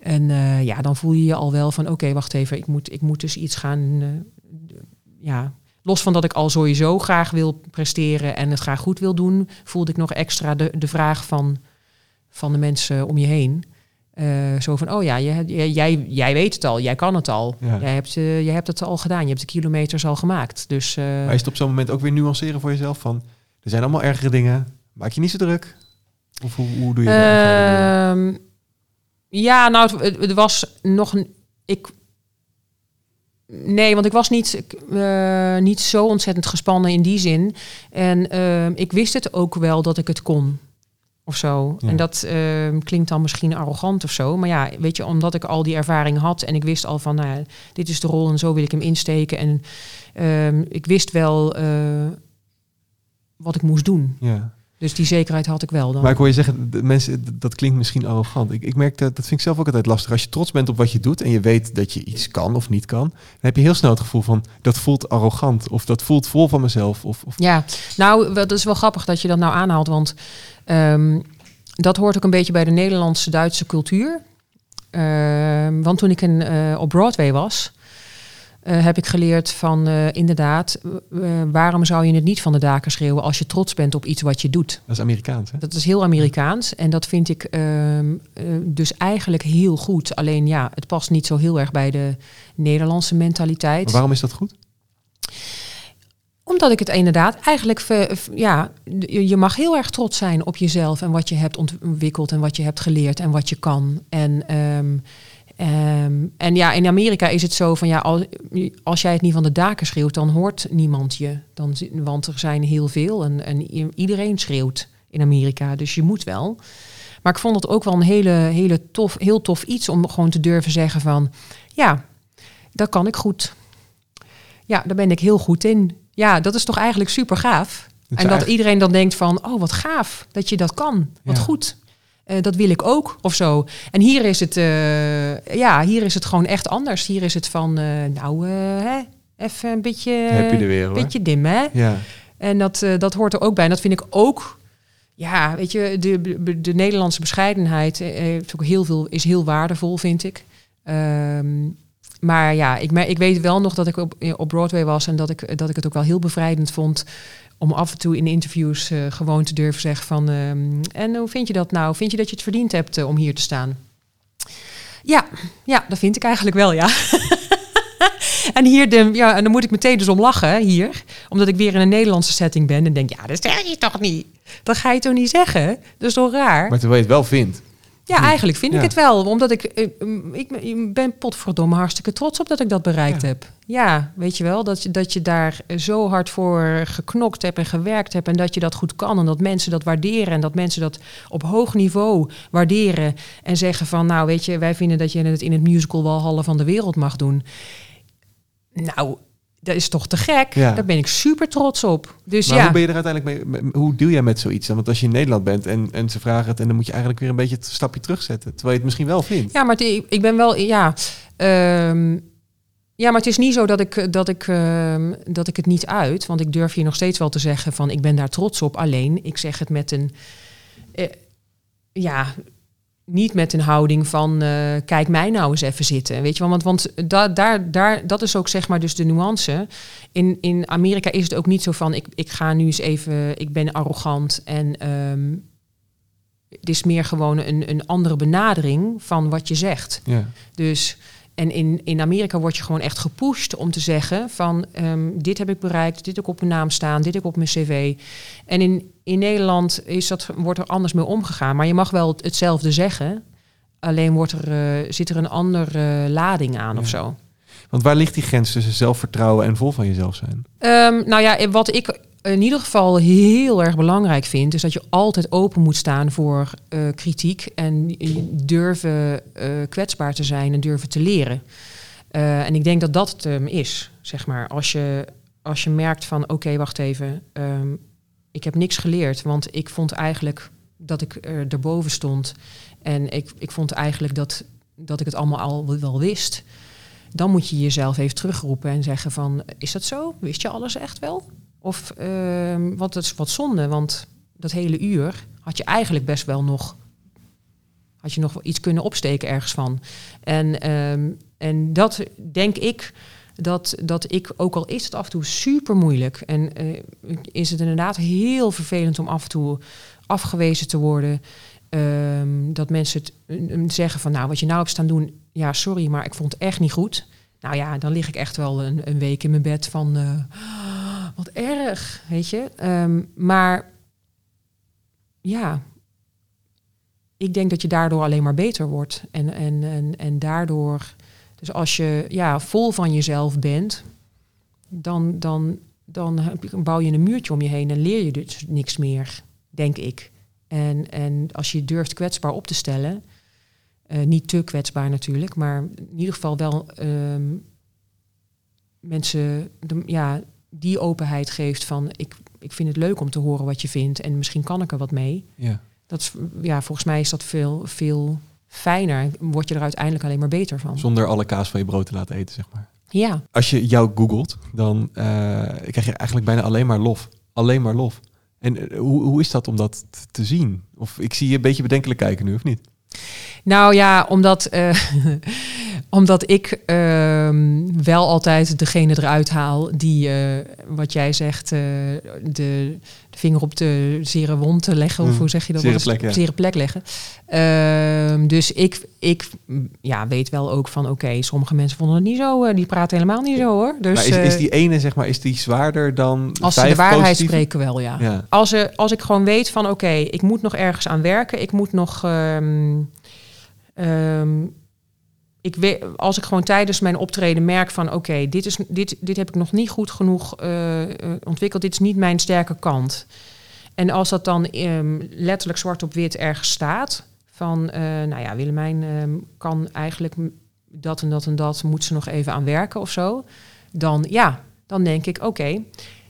en ja, dan voel je je al wel van... oké, wacht even, ik moet, ik moet dus iets gaan... ja, los van dat ik al sowieso graag wil presteren... en het graag goed wil doen... voelde ik nog extra de, de vraag van, van de mensen om je heen... Uh, zo van, oh ja, je, jij, jij weet het al, jij kan het al. Ja. Jij, hebt, uh, jij hebt het al gedaan, je hebt de kilometers al gemaakt. Dus, uh, maar is het op zo'n moment ook weer nuanceren voor jezelf? Van, er zijn allemaal ergere dingen, maak je niet zo druk? Of hoe, hoe doe je dat? Ja, nou, het, het, was nog een... Ik, nee, want ik was niet, niet zo ontzettend gespannen in die zin. En ehm, ik wist het ook wel dat ik het kon of zo. En dat uh, klinkt dan misschien arrogant of zo. Maar ja, weet je, omdat ik al die ervaring had en ik wist al van, nou, dit is de rol en zo wil ik hem insteken. En uh, ik wist wel uh, wat ik moest doen. Ja. Dus die zekerheid had ik wel dan. Maar ik hoor je zeggen, de mensen, dat klinkt misschien arrogant. Ik, ik merk dat, dat vind ik zelf ook altijd lastig. Als je trots bent op wat je doet en je weet dat je iets kan of niet kan, dan heb je heel snel het gevoel van dat voelt arrogant of dat voelt vol van mezelf. Of, of... Ja, nou, dat is wel grappig dat je dat nou aanhaalt, want um, dat hoort ook een beetje bij de Nederlandse Duitse cultuur. Um, want toen ik in, uh, op Broadway was, uh, heb ik geleerd van uh, inderdaad, uh, waarom zou je het niet van de daken schreeuwen als je trots bent op iets wat je doet? Dat is Amerikaans, hè? Dat is heel Amerikaans en dat vind ik ehm, dus eigenlijk heel goed. Alleen ja, het past niet zo heel erg bij de Nederlandse mentaliteit. Maar waarom is dat goed? Omdat ik het inderdaad eigenlijk, ja, je mag heel erg trots zijn op jezelf en wat je hebt ontwikkeld en wat je hebt geleerd en wat je kan. En um, Um, en ja, in Amerika is het zo van ja, als, als jij het niet van de daken schreeuwt, dan hoort niemand je. Dan, want er zijn heel veel en, en iedereen schreeuwt in Amerika, dus je moet wel. Maar ik vond het ook wel een hele, hele tof, heel tof iets om gewoon te durven zeggen van ja, dat kan ik goed. Ja, daar ben ik heel goed in. Ja, dat is toch eigenlijk super gaaf. En dat iedereen dan denkt van, oh wat gaaf dat je dat kan. Wat ja. goed. Uh, dat wil ik ook of zo. En hier is het, uh, ja, hier is het gewoon echt anders. Hier is het van, uh, nou, hè, even een beetje, Heb je er weer, hoor. beetje dim, hè? Ja. En dat, dat hoort er ook bij. En dat vind ik ook, ja, weet je, de, de, de Nederlandse bescheidenheid heeft ook heel veel, is heel waardevol, vind ik. Um, maar ja, ik, ik weet wel nog dat ik op, op Broadway was en dat ik, dat ik het ook wel heel bevrijdend vond om af en toe in interviews uh, gewoon te durven zeggen van... Um, en hoe vind je dat nou? Vind je dat je het verdiend hebt uh, om hier te staan? Ja, ja, dat vind ik eigenlijk wel, ja. en hier, de, ja, en dan moet ik meteen dus om lachen, hier. Omdat ik weer in een Nederlandse setting ben en denk, ja, dat zeg je toch niet? Dat ga je toch niet zeggen? Dat is toch raar? Maar terwijl je het wel vindt. Ja, eigenlijk vind ja. ik het wel. Omdat ik, ik, ik ben potverdomme hartstikke trots op dat ik dat bereikt Ja. heb. Ja, weet je wel, dat je, dat je daar zo hard voor geknokt hebt en gewerkt hebt. En dat je dat goed kan. En dat mensen dat waarderen. En dat mensen dat op hoog niveau waarderen. En zeggen van, nou weet je, wij vinden dat je het in het musical Walhalla van de wereld mag doen. Nou, dat is toch te gek? Ja. Daar ben ik super trots op. Dus Maar ja. hoe ben je er uiteindelijk mee? me- Hoe deal jij met zoiets? dan? Want als je in Nederland bent en, en ze vragen het... en dan moet je eigenlijk weer een beetje het stapje terugzetten. Terwijl je het misschien wel vindt. Ja, maar het- ik, ik ben wel, ja. ehm, ja, maar het is niet zo dat ik, dat, ik, ehm, dat ik het niet uit. Want ik durf hier nog steeds wel te zeggen van ik ben daar trots op. Alleen, ik zeg het met een. eh, ja, niet met een houding van eh, kijk mij nou eens even zitten. Weet je wel, want, want da, daar, daar, dat is ook zeg maar dus de nuance. In, in Amerika is het ook niet zo van ik, ik ga nu eens even, ik ben arrogant en ehm, het is meer gewoon een, een andere benadering van wat je zegt. Ja. Dus en in, in Amerika word je gewoon echt gepusht om te zeggen van ehm, dit heb ik bereikt, dit heb ik op mijn naam staan, dit heb ik op mijn cv. En in, in Nederland is dat, wordt er anders mee omgegaan. Maar je mag wel het- hetzelfde zeggen. Alleen wordt er, eh, zit er een andere lading aan of zo. Want waar ligt die grens tussen zelfvertrouwen en vol van jezelf zijn? Ehm, nou ja, wat ik in ieder geval heel erg belangrijk vind, is dat je altijd open moet staan voor eh, kritiek en durven eh, kwetsbaar te zijn en durven te leren. Eh, en ik denk dat dat het hem is, zeg maar. Als je als je merkt van oké, wacht even, ehm, ik heb niks geleerd, want ik vond eigenlijk dat ik er erboven stond en ik, ik vond eigenlijk dat, dat ik het allemaal al wel wist. Dan moet je jezelf even terugroepen en zeggen van, is dat zo? Wist je alles echt wel? Of ehm, wat is wat zonde, want dat hele uur had je eigenlijk best wel nog, had je nog iets kunnen opsteken ergens van. En, ehm, en dat denk ik dat, dat ik, ook al is het af en toe super moeilijk en eh, is het inderdaad heel vervelend om af en toe afgewezen te worden. Ehm, dat mensen het uh, zeggen van nou, wat je nou hebt staan doen, ja, sorry, maar ik vond het echt niet goed. Nou ja, dan lig ik echt wel een, een week in mijn bed van uh, wat erg, weet je. Um, maar ja, ik denk dat je daardoor alleen maar beter wordt. En, en, en, en daardoor, dus als je ja, vol van jezelf bent, dan, dan, dan bouw je een muurtje om je heen en leer je dus niks meer, denk ik. En, en als je durft kwetsbaar op te stellen, uh, niet te kwetsbaar natuurlijk, maar in ieder geval wel um, mensen de, ja, die openheid geeft van ik, ik vind het leuk om te horen wat je vindt en misschien kan ik er wat mee. Ja. Dat is, ja, volgens mij is dat veel, veel fijner. Word je er uiteindelijk alleen maar beter van. Zonder alle kaas van je brood te laten eten, zeg maar. Ja. Als je jou googelt, dan uh, krijg je eigenlijk bijna alleen maar lof. Alleen maar lof. En uh, hoe, hoe is dat om dat te zien? Of ik zie je een beetje bedenkelijk kijken nu, of niet? Nou ja, omdat, uh, omdat ik uh, wel altijd degene eruit haal die, uh, wat jij zegt, uh, de, de, vinger op de zere wond te leggen. Mm. Of hoe zeg je dat? Zere plek, ja. zere plek leggen. Ehm, dus ik, ik ja, weet wel ook van, oké, okay, sommige mensen vonden het niet zo. die praten helemaal niet zo hoor. Dus, maar is, is die ene, zeg maar, is die zwaarder dan Als ze de waarheid positieve? spreken wel, ja. ja. Als, er, als ik gewoon weet van, oké, okay, ik moet nog ergens aan werken. Ik moet nog... Um, Um, ik weet, als ik gewoon tijdens mijn optreden merk van oké, okay, dit, is, dit, dit heb ik nog niet goed genoeg uh, ontwikkeld, dit is niet mijn sterke kant. En als dat dan um, letterlijk zwart op wit ergens staat, van uh, nou ja, Willemijn um, kan eigenlijk dat en dat en dat, moet ze nog even aan werken of zo. Dan ja, dan denk ik oké, okay,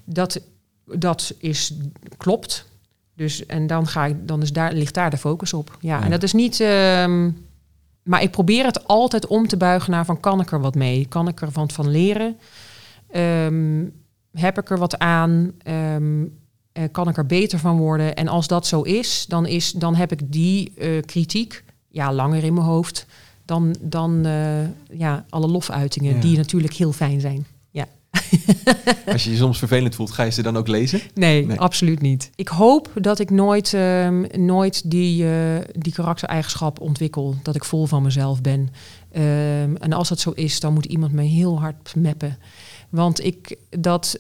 dat, dat is, klopt. Dus en dan, ga ik, dan is daar, ligt daar de focus op. Ja, ja. en dat is niet. Um, maar ik probeer het altijd om te buigen naar van kan ik er wat mee? Kan ik er van, van leren? Um, heb ik er wat aan? Um, uh, kan ik er beter van worden? En als dat zo is, dan, is, dan heb ik die uh, kritiek ja, langer in mijn hoofd dan, dan uh, ja, alle lofuitingen, ja. die natuurlijk heel fijn zijn. Als je je soms vervelend voelt, ga je ze dan ook lezen? Nee, nee. absoluut niet. Ik hoop dat ik nooit, um, nooit die, uh, die karaktereigenschap ontwikkel. Dat ik vol van mezelf ben. Um, en als dat zo is, dan moet iemand me heel hard meppen. Want ik dat,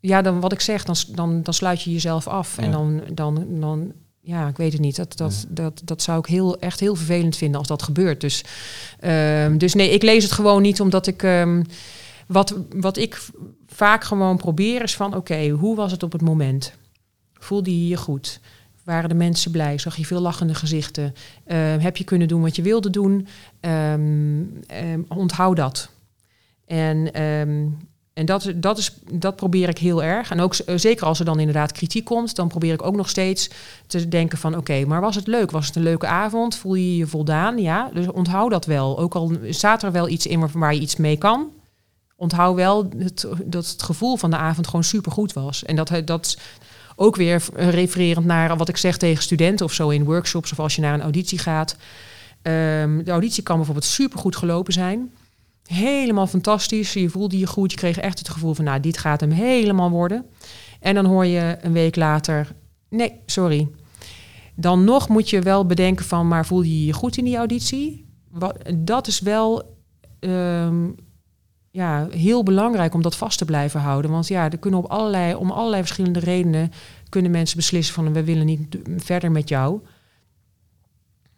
ja, dan wat ik zeg, dan, dan, dan sluit je jezelf af. Ja. En dan, dan, dan, ja, ik weet het niet. Dat, dat, dat, dat zou ik heel, echt heel vervelend vinden als dat gebeurt. Dus, um, dus nee, ik lees het gewoon niet omdat ik. Um, wat, wat ik vaak gewoon probeer is van... oké, hoe was het op het moment? Voelde je je goed? Waren de mensen blij? Zag je veel lachende gezichten? Uh, heb je kunnen doen wat je wilde doen? Um, um, onthoud dat. En, um, en dat, dat, is, dat probeer ik heel erg. En ook zeker als er dan inderdaad kritiek komt... dan probeer ik ook nog steeds te denken van... oké, maar was het leuk? Was het een leuke avond? Voel je je voldaan? Ja, dus onthoud dat wel. Ook al staat er wel iets in waar je iets mee kan onthoud wel dat het gevoel van de avond gewoon supergoed was. En dat, dat ook weer refererend naar wat ik zeg tegen studenten of zo in workshops of als je naar een auditie gaat. Um, de auditie kan bijvoorbeeld supergoed gelopen zijn. Helemaal fantastisch. Je voelde je goed. Je kreeg echt het gevoel van, nou, dit gaat hem helemaal worden. En dan hoor je een week later, nee, sorry. Dan nog moet je wel bedenken van, maar voelde je je goed in die auditie? Wat, dat is wel um, ja, heel belangrijk om dat vast te blijven houden. Want ja, er kunnen op allerlei, om allerlei verschillende redenen kunnen mensen beslissen van we willen niet verder met jou.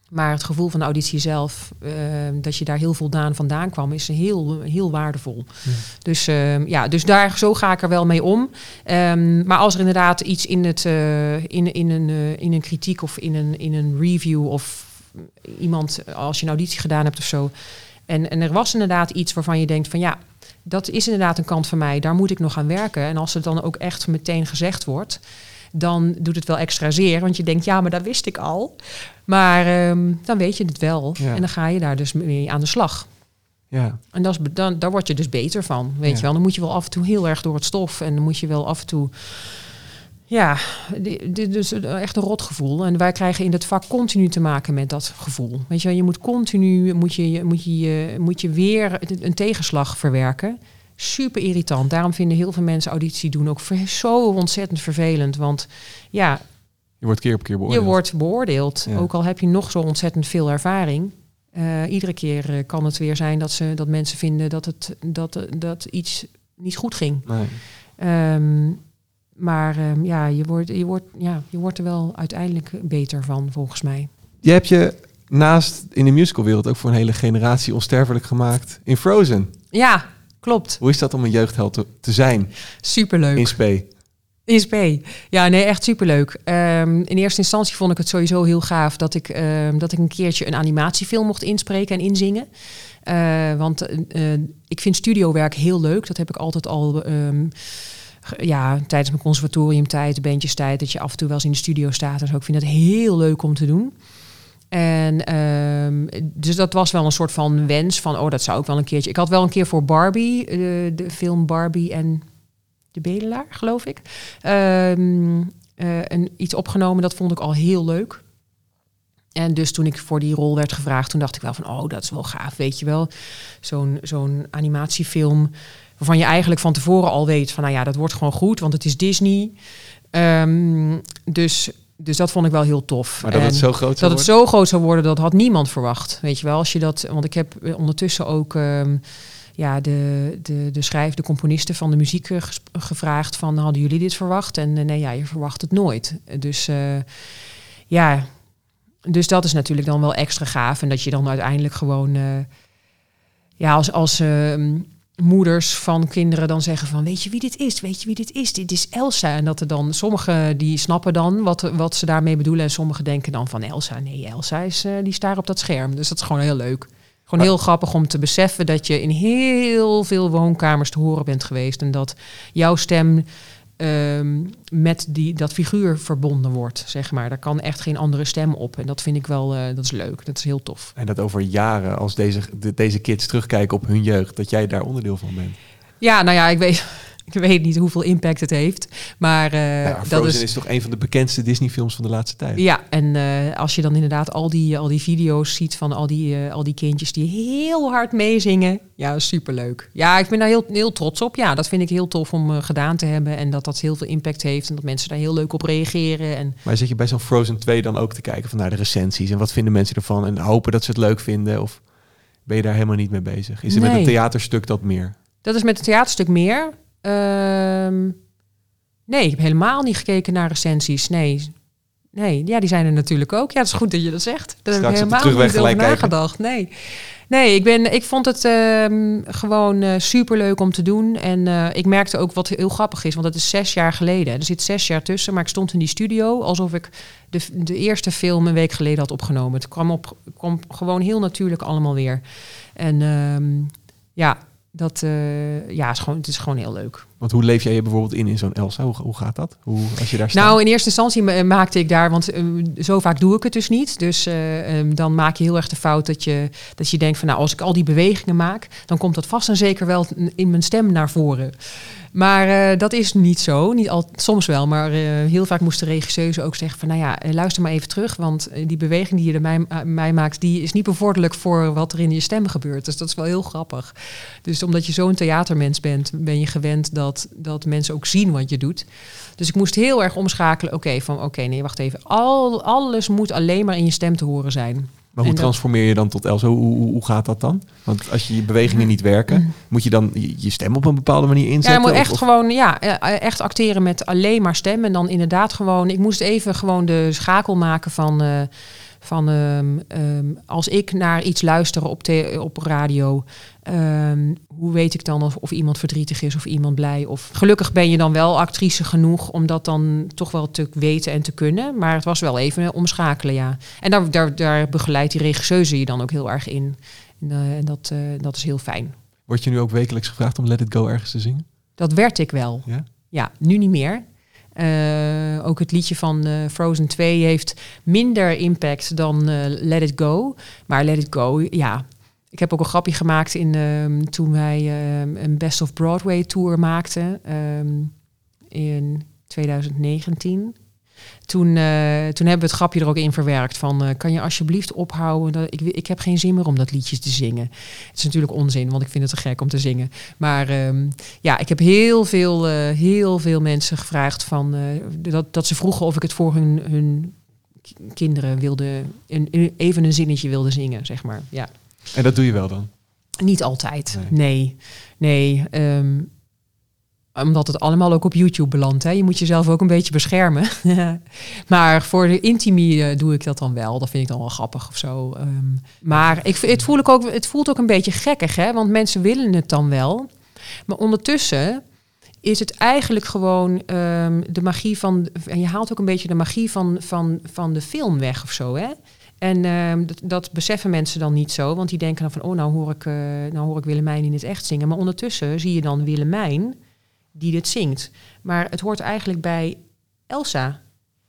Maar het gevoel van de auditie zelf, uh, dat je daar heel voldaan vandaan kwam, is heel, heel waardevol. Ja. Dus uh, ja, dus daar zo ga ik er wel mee om. Um, maar als er inderdaad iets in, het, uh, in, in, een, in een kritiek of in een, in een review of iemand, als je een auditie gedaan hebt of zo. En, en er was inderdaad iets waarvan je denkt van ja, dat is inderdaad een kant van mij. Daar moet ik nog aan werken. En als het dan ook echt meteen gezegd wordt, dan doet het wel extra zeer. Want je denkt, ja, maar dat wist ik al. Maar ehm, dan weet je het wel. Ja. En dan ga je daar dus mee aan de slag. Ja, En dat is, dan, daar word je dus beter van. Weet Ja. je wel, dan moet je wel af en toe heel erg door het stof. En dan moet je wel af en toe. Ja, di- dit is echt een rotgevoel. En wij krijgen in het vak continu te maken met dat gevoel. Weet je wel, je moet continu moet je, moet je, moet je weer een tegenslag verwerken. Super irritant. Daarom vinden heel veel mensen auditie doen ook zo ontzettend vervelend. Want ja, je wordt keer op keer beoordeeld. je wordt beoordeeld. Ja. Ook al heb je nog zo ontzettend veel ervaring. Eh, iedere keer eh, kan het weer zijn dat, ze, dat mensen vinden dat, het, dat, dat iets niet goed ging. Nee. Ehm, maar ehm, ja, je wordt, je, wordt, ja, je wordt er wel uiteindelijk beter van, volgens mij. Je hebt je naast in de musicalwereld ook voor een hele generatie onsterfelijk gemaakt in Frozen. Ja, klopt. Hoe is dat om een jeugdheld te, te zijn Superleuk. in Spee? In SP. Ja, nee, echt superleuk. Ehm in eerste instantie vond ik het sowieso heel gaaf dat ik, ehm, dat ik een keertje een animatiefilm mocht inspreken en inzingen. Eh, want eh, eh, ik vind studiowerk heel leuk. Dat heb ik altijd al. Ja, tijdens mijn conservatoriumtijd, bandjestijd, dat je af en toe wel eens in de studio staat. zo. Ik vind het heel leuk om te doen. En ehm, dus dat was wel een soort van wens van, oh, dat zou ik wel een keertje. Ik had wel een keer voor Barbie, eh, de film Barbie en de Bedelaar, geloof ik, ehm, eh, een, iets opgenomen. Dat vond ik al heel leuk. En dus toen ik voor die rol werd gevraagd, toen dacht ik wel van, oh, dat is wel gaaf, weet je wel. Zo'n zo'n animatiefilm waarvan je eigenlijk van tevoren al weet van, nou ja, dat wordt gewoon goed, want het is Disney. Ehm, dus, dus dat vond ik wel heel tof. Maar dat En- het zo groot zou dat het worden? zo groot zou worden, dat had niemand verwacht. Weet je wel, als je dat. Want ik heb ondertussen ook ehm, ja, de, de, de schrijf, de componisten van de muziek eh, gevraagd van hadden jullie dit verwacht? En eh, nee, ja, je verwacht het nooit. Dus eh, ja, dus dat is natuurlijk dan wel extra gaaf. En dat je dan uiteindelijk gewoon ja, als, als ehm, moeders van kinderen dan zeggen van weet je wie dit is? Weet je wie dit is? Dit is Elsa. En dat er dan sommigen die snappen dan wat, wat ze daarmee bedoelen. En sommigen denken dan van Elsa. Nee, Elsa is eh, die staat op dat scherm. Dus dat is gewoon heel leuk. Gewoon heel grappig om te beseffen dat je in heel veel woonkamers te horen bent geweest. En dat jouw stem ehm, met die, dat figuur verbonden wordt, zeg maar. Daar kan echt geen andere stem op. En dat vind ik wel, eh, dat is leuk. Dat is heel tof. En dat over jaren, als deze, de- deze kids terugkijken op hun jeugd, dat jij daar onderdeel van bent. Ja, nou ja, ik weet, ik weet niet hoeveel impact het heeft. Maar ja, dat Frozen is... is... toch een van de bekendste Disney-films van de laatste tijd. Ja, en eh, als je dan inderdaad al die, al die video's ziet van al die, eh, al die kindjes die heel hard meezingen. Ja, superleuk. Ja, ik ben daar heel, heel trots op. Ja, dat vind ik heel tof om gedaan te hebben. En dat dat heel veel impact heeft. En dat mensen daar heel leuk op reageren. En Maar zit je bij zo'n Frozen 2 dan ook te kijken van naar de recensies en wat vinden mensen ervan en hopen dat ze het leuk vinden? Of ben je daar helemaal niet mee bezig? Is het met een theaterstuk dat meer? dat is met het theaterstuk meer. Ehm, nee, ik heb helemaal niet gekeken naar recensies. Nee. Nee, ja, die zijn er natuurlijk ook. Ja, het is goed dat je dat zegt. Daar heb ik helemaal niet over kijken. nagedacht. Nee, nee ik, ben, ik vond het ehm, gewoon super superleuk om te doen. En eh, ik merkte ook wat heel grappig is, want dat is zes jaar geleden. Er zit zes jaar tussen, maar ik stond in die studio alsof ik de, de eerste film een week geleden had opgenomen. Het kwam, op, kwam gewoon heel natuurlijk allemaal weer. En ehm, ja, dat eh, ja, is gewoon, het is gewoon heel leuk. Want hoe leef jij je bijvoorbeeld in in zo'n Elsa? Hoe, hoe gaat dat? Hoe, als je daar staat? Nou, in eerste instantie ma- maakte ik daar, want eh, zo vaak doe ik het dus niet. Dus eh, ehm, dan maak je heel erg de fout dat je, dat je denkt van nou, als ik al die bewegingen maak, dan komt dat vast en zeker wel in mijn stem naar voren. Maar eh, dat is niet zo. Niet al, soms wel, maar eh, heel vaak moest de regisseuse ook zeggen van nou ja, eh, luister maar even terug, want die beweging die je mij, mij maakt, die is niet bevorderlijk voor wat er in je stem gebeurt. Dus dat is wel heel grappig. Dus omdat je zo'n theatermens bent, ben je gewend dat, dat mensen ook zien wat je doet. Dus ik moest heel erg omschakelen. Oké, van oké, nee, wacht even. Al, alles moet alleen maar in je stem te horen zijn. Maar hoe dat- transformeer je dan tot Elsa? Hoe, hoe, hoe gaat dat dan? Want als je je bewegingen niet werken, moet je dan je, stem op een bepaalde manier Ja, je inzetten? moet echt of- gewoon, ja, eh, echt acteren met alleen maar stem. En dan inderdaad gewoon, ik moest even gewoon de schakel maken van, eh, van ehm, ehm, als ik naar iets luister op, op radio, ehm, hoe weet ik dan of, of iemand verdrietig is of iemand blij? Of gelukkig ben je dan wel actrice genoeg om dat dan toch wel te weten en te kunnen. Maar het was wel even omschakelen, ja. En daar, daar, daar begeleidt die regisseuse je dan ook heel erg in. En, eh, en dat, eh, dat is heel fijn. Word je nu ook wekelijks gevraagd om Let It Go ergens te zingen? Dat werd ik wel. Ja? Ja, nu niet meer. Uh, ook het liedje van uh, Frozen 2 heeft minder impact dan uh, Let It Go. Maar Let It Go, ja. Ik heb ook een grapje gemaakt in, um, toen wij um, een Best of Broadway tour maakten um, in 2019. Toen, uh, toen hebben we het grapje er ook in verwerkt van... Uh, kan je alsjeblieft ophouden? Dat, ik, ik heb geen zin meer om dat liedje te zingen. Het is natuurlijk onzin, want ik vind het te gek om te zingen. Maar ja, ik heb heel veel, uh, heel veel mensen gevraagd... Van, dat, dat ze vroegen of ik het voor hun, hun kinderen wilde... Een, even een zinnetje wilde zingen, zeg maar. Ja. En dat doe je wel dan? Niet altijd, nee. Nee, nee um, omdat het allemaal ook op YouTube belandt. Hè. Je moet jezelf ook een beetje beschermen. maar voor de intimie uh, doe ik dat dan wel. Dat vind ik dan wel grappig of zo. Um, maar ik, het, voel ik ook, het voelt ook een beetje gekkig, hè? want mensen willen het dan wel. Maar ondertussen is het eigenlijk gewoon um, de magie van... En je haalt ook een beetje de magie van, van, van de film weg of zo, hè? En um, dat, beseffen mensen dan niet zo, want die denken dan van, oh, nou hoor ik, uh, nou hoor ik Willemijn in het echt zingen. Maar ondertussen zie je dan Willemijn die dit zingt. Maar het hoort eigenlijk bij Elsa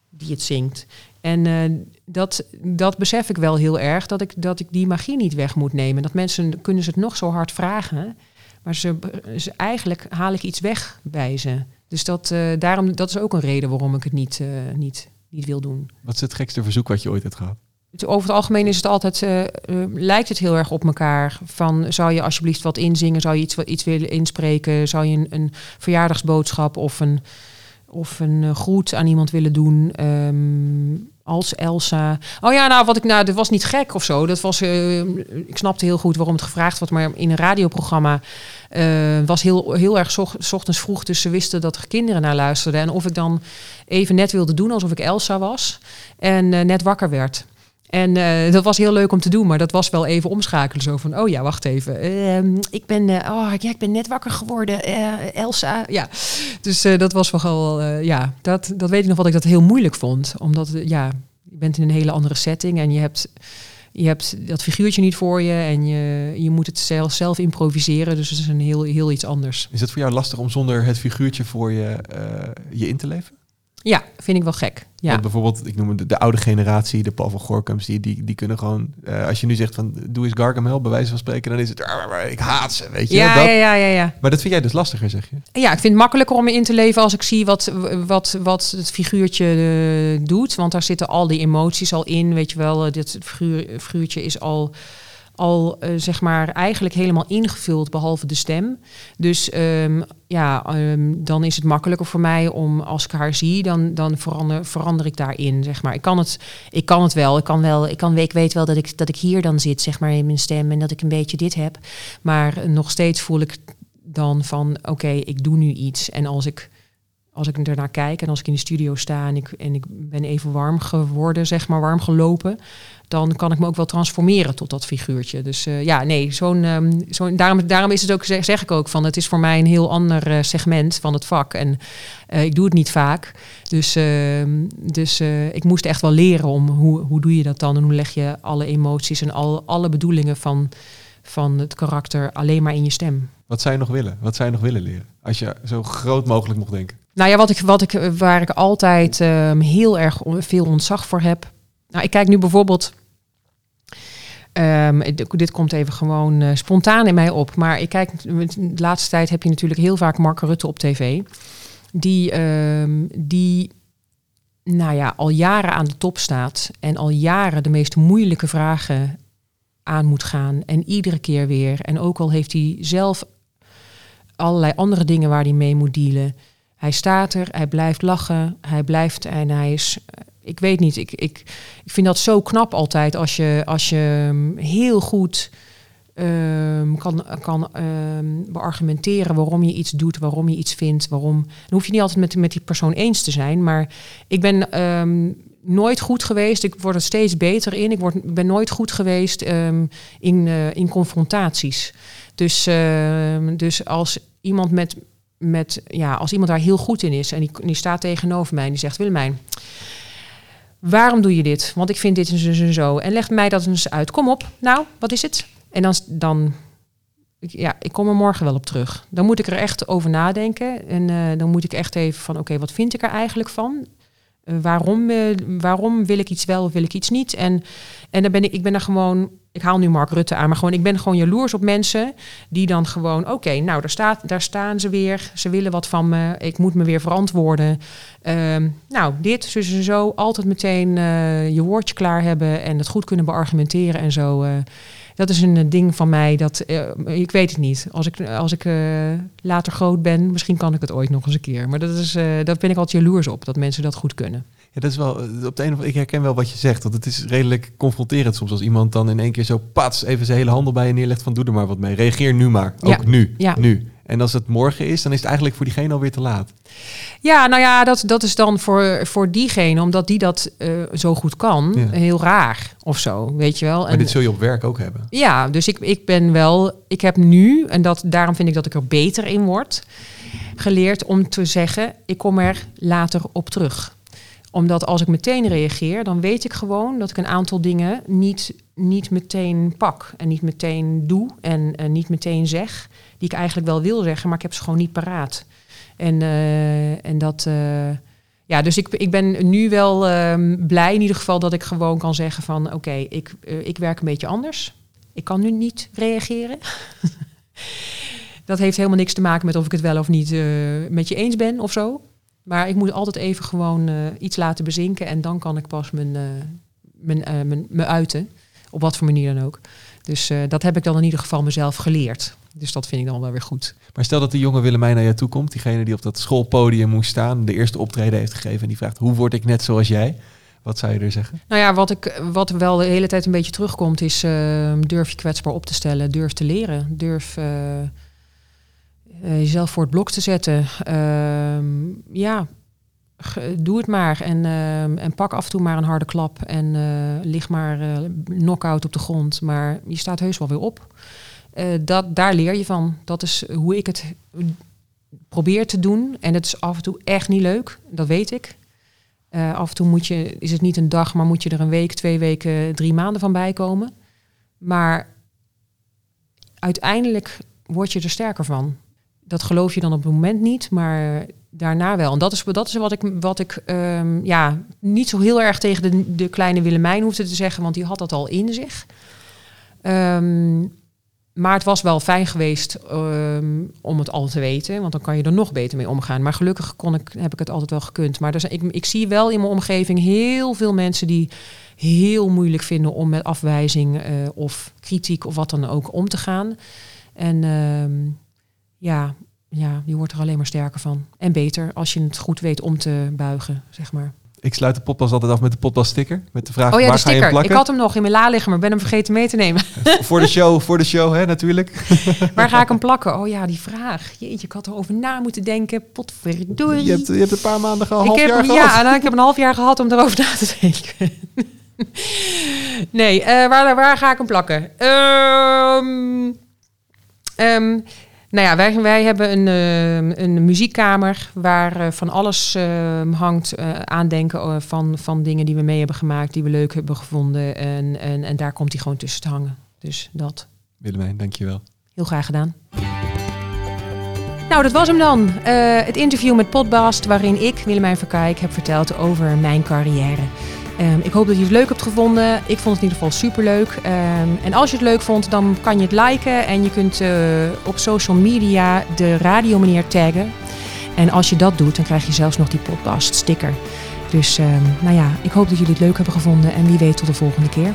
die het zingt. En uh, dat, dat besef ik wel heel erg, dat ik, dat ik die magie niet weg moet nemen. Dat mensen kunnen ze het nog zo hard vragen, maar ze, ze eigenlijk haal ik iets weg bij ze. Dus dat, uh, daarom, dat is ook een reden waarom ik het niet, niet, niet wil doen. Wat is het gekste verzoek wat je ooit hebt gehad? Over het algemeen is het altijd, uh, uh, lijkt het heel erg op elkaar. Van zou je alsjeblieft wat inzingen, zou je iets, iets willen inspreken, zou je een, een verjaardagsboodschap of een, of een uh, groet aan iemand willen doen. Um, als Elsa. Oh ja, nou, wat ik nou, dat was niet gek of zo. Dat was, ik snapte heel goed waarom het gevraagd werd, maar in een radioprogramma was heel, heel erg zo, ochtends vroeg, dus ze wisten dat er kinderen naar luisterden. En of ik dan even net wilde doen alsof ik Elsa was en net wakker werd. En uh, dat was heel leuk om te doen, maar dat was wel even omschakelen. Zo van, oh ja, wacht even. Uh, ik, ben, uh, oh, ja, ik ben net wakker geworden, eh, Elsa. Ja, dus dat was wel, ja, dat, dat weet ik nog wat ik dat heel moeilijk vond. Omdat, ja, je bent in een hele andere setting en je hebt, je hebt dat figuurtje niet voor je. En je, je moet het zelf, zelf improviseren, dus het is een heel, heel iets anders. Is het voor jou lastig om zonder het figuurtje voor je, je in te leven? Ja, vind ik wel gek. Ja. Want bijvoorbeeld, ik noem de, de oude generatie, de Paul van Gorkums, die, die, die kunnen gewoon... Uh, als je nu zegt van, doe eens Gargamel, bij wijze van spreken, dan is het, ik haat ze, weet je. Ja, dat, ja, ja, ja, ja. Maar dat vind jij dus lastiger, zeg je? Ja, ik vind het makkelijker om me in te leven als ik zie wat, wat, wat het figuurtje uh, doet. Want daar zitten al die emoties al in, weet je wel. Dit figuur, figuurtje is al al uh, zeg maar eigenlijk helemaal ingevuld, behalve de stem. Dus um, ja, um, dan is het makkelijker voor mij om als ik haar zie, dan, dan verander, verander ik daarin. Zeg maar. ik, kan het, ik kan het wel. Ik kan wel. Ik, kan, weet wel dat ik, dat ik hier dan zit, zeg maar, in mijn stem en dat ik een beetje dit heb. Maar nog steeds voel ik dan van oké, ik doe nu iets. En als ik als ik ernaar kijk en als ik in de studio sta en ik, en ik ben even warm geworden, zeg maar, warm gelopen, dan kan ik me ook wel transformeren tot dat figuurtje. Dus uh, ja, nee, zo'n, um, zo'n daarom, daarom is het ook, zeg, zeg, ik ook van, het is voor mij een heel ander uh, segment van het vak. En uh, ik doe het niet vaak. Dus, ehm, dus ik moest echt wel leren om hoe, hoe doe je dat dan en hoe leg je alle emoties en al, alle bedoelingen van, van het karakter alleen maar in je stem. Wat zou je nog willen? Wat je nog willen leren? Als je zo groot mogelijk mocht denken. Nou ja, wat ik, wat ik, waar ik altijd um, heel erg veel ontzag voor heb. Nou, ik kijk nu bijvoorbeeld. Um, dit komt even gewoon uh, spontaan in mij op. Maar ik kijk, de laatste tijd heb je natuurlijk heel vaak Mark Rutte op tv. Die, um, die nou ja, al jaren aan de top staat. En al jaren de meest moeilijke vragen aan moet gaan. En iedere keer weer. En ook al heeft hij zelf allerlei andere dingen waar hij mee moet dealen. Hij staat er, hij blijft lachen, hij blijft en hij is. Ik weet niet, ik, ik, ik vind dat zo knap altijd als je, als je mm, heel goed um, kan, kan um, beargumenteren waarom je iets doet, waarom je iets vindt, waarom. Dan hoef je niet altijd met, met die persoon eens te zijn, maar ik ben um, nooit goed geweest. Ik word er steeds beter in. Ik word, ben nooit goed geweest in, uh, in confrontaties. Dus, dus als iemand met, met, ja, als iemand daar heel goed in is en die, die staat tegenover mij en die zegt: Willemijn, waarom doe je dit? Want ik vind dit en zo en zo. En mij dat eens uit. Kom op, nou, wat is het? En dan, dan ja, ik kom er morgen wel op terug. Dan moet ik er echt over nadenken. En eh, dan moet ik echt even van, oké, wat vind ik er eigenlijk van? Waarom, uh, waarom wil ik iets wel of wil ik iets niet? En, en dan ben ik, ik ben er gewoon, ik haal nu Mark Rutte aan, maar gewoon, ik ben gewoon jaloers op mensen die dan gewoon, oké, nou, daar, staat, daar staan ze weer. Ze willen wat van me. Ik moet me weer verantwoorden. Ehm, nou, dit, zo en zo, altijd meteen je woordje klaar hebben en het goed kunnen beargumenteren en zo dat is een eh, ding van mij dat uh, ik weet het niet. Als ik, als ik uh, later groot ben, misschien kan ik het ooit nog eens een keer. Maar dat is, uh, dat ben ik altijd jaloers op, dat mensen dat goed kunnen. Ja, dat is wel op de een of ik herken wel wat je zegt. Want het is redelijk confronterend soms als iemand dan in één keer zo pats even zijn hele handel bij je neerlegt van doe er maar wat mee. Reageer nu maar. Ook ja. nu. Ja. Nu. En als het morgen is, dan is het eigenlijk voor diegene alweer te laat. Ja, nou ja, dat, dat is dan voor, voor diegene, omdat die dat uh, zo goed kan, ja. heel raar of zo, weet je wel. Maar en, dit zul je op werk ook hebben. Ja, dus ik, ik ben wel, ik heb nu, en dat, daarom vind ik dat ik er beter in word, geleerd om te zeggen, ik kom er later op terug omdat als ik meteen reageer, dan weet ik gewoon dat ik een aantal dingen niet, niet meteen pak en niet meteen doe en, niet meteen zeg die ik eigenlijk wel wil zeggen, maar ik heb ze gewoon niet paraat. En, uh, en dat. Uh, ja, dus ik, ik ben nu wel um, blij in ieder geval dat ik gewoon kan zeggen van oké, ik, uh, ik werk een beetje anders. Ik kan nu niet reageren. dat heeft helemaal niks te maken met of ik het wel of niet met je eens ben of zo. Maar ik moet altijd even gewoon iets laten bezinken en dan kan ik pas mijn, mijn, mijn, me uiten. Op wat voor manier dan ook. Dus dat heb ik dan in ieder geval mezelf geleerd. Dus dat vind ik dan wel weer goed. Maar stel dat de jonge Willemijn naar jou toe komt, diegene die op dat schoolpodium moest staan, de eerste optreden heeft gegeven en die vraagt: hoe word ik net zoals jij? Wat zou je er zeggen? Nou ja, wat, ik, wat wel de hele tijd een beetje terugkomt, is uh, durf je kwetsbaar op te stellen, durf te leren, durf uh, uh, jezelf voor het blok te zetten. Ehm, ja, doe het maar en, ehm, en pak af en toe maar een harde klap en lig maar knock-out op de grond. Maar je staat heus wel weer op. Dat, daar leer je van. Dat is hoe ik het probeer te doen. En het is af en toe echt niet leuk, dat weet ik. Af en toe moet je, is het niet een dag, maar moet je er een week, twee weken, drie maanden van bijkomen. Maar uiteindelijk word je er sterker van. Dat geloof je dan op het moment niet, maar daarna wel. En dat is, dat is wat ik, wat ik um, ja, niet zo heel erg tegen de, de kleine Willemijn hoefde te zeggen, want die had dat al in zich. Um, maar het was wel fijn geweest um, om het al te weten, want dan kan je er nog beter mee omgaan. Maar gelukkig kon ik, heb ik het altijd wel gekund. Maar dus, ik, ik zie wel in mijn omgeving heel veel mensen die heel moeilijk vinden om met afwijzing uh, of kritiek of wat dan ook om te gaan. En ja, ja, je wordt er alleen maar sterker van. En beter als je het goed weet om te buigen, zeg maar. Ik sluit de podcast altijd af met de podcast sticker. Met de vraag, oh ja, waar de sticker. Ga je plakken? Ik had hem nog in mijn la liggen, maar ben hem vergeten mee te nemen. voor de show, voor de show, hè, natuurlijk. waar ga ik hem plakken? Oh ja, die vraag. Jeetje, ik had erover na moeten denken. Potverdorie. Je hebt, je hebt een paar maanden gehad, half ik heb, jaar Ja, gehad. nou, ik heb een half jaar gehad om erover na te denken. nee, uh, waar, waar ga ik hem plakken? Um, um, nou ja, wij, wij hebben een, uh, een muziekkamer waar uh, van alles uh, hangt. aandenken van, van dingen die we mee hebben gemaakt, die we leuk hebben gevonden. En, en, en daar komt hij gewoon tussen te hangen. Dus dat. Willemijn, dankjewel. Heel graag gedaan. Nou, dat was hem dan. het interview met Podbast, waarin ik, Willemijn Verkijk, heb verteld over mijn carrière. Um, ik hoop dat je het leuk hebt gevonden. Ik vond het in ieder geval superleuk. Um, en als je het leuk vond, dan kan je het liken. En je kunt uh, op social media de radiomeneer taggen. En als je dat doet, dan krijg je zelfs nog die podcast sticker. Dus um, nou ja, ik hoop dat jullie het leuk hebben gevonden. En wie weet tot de volgende keer.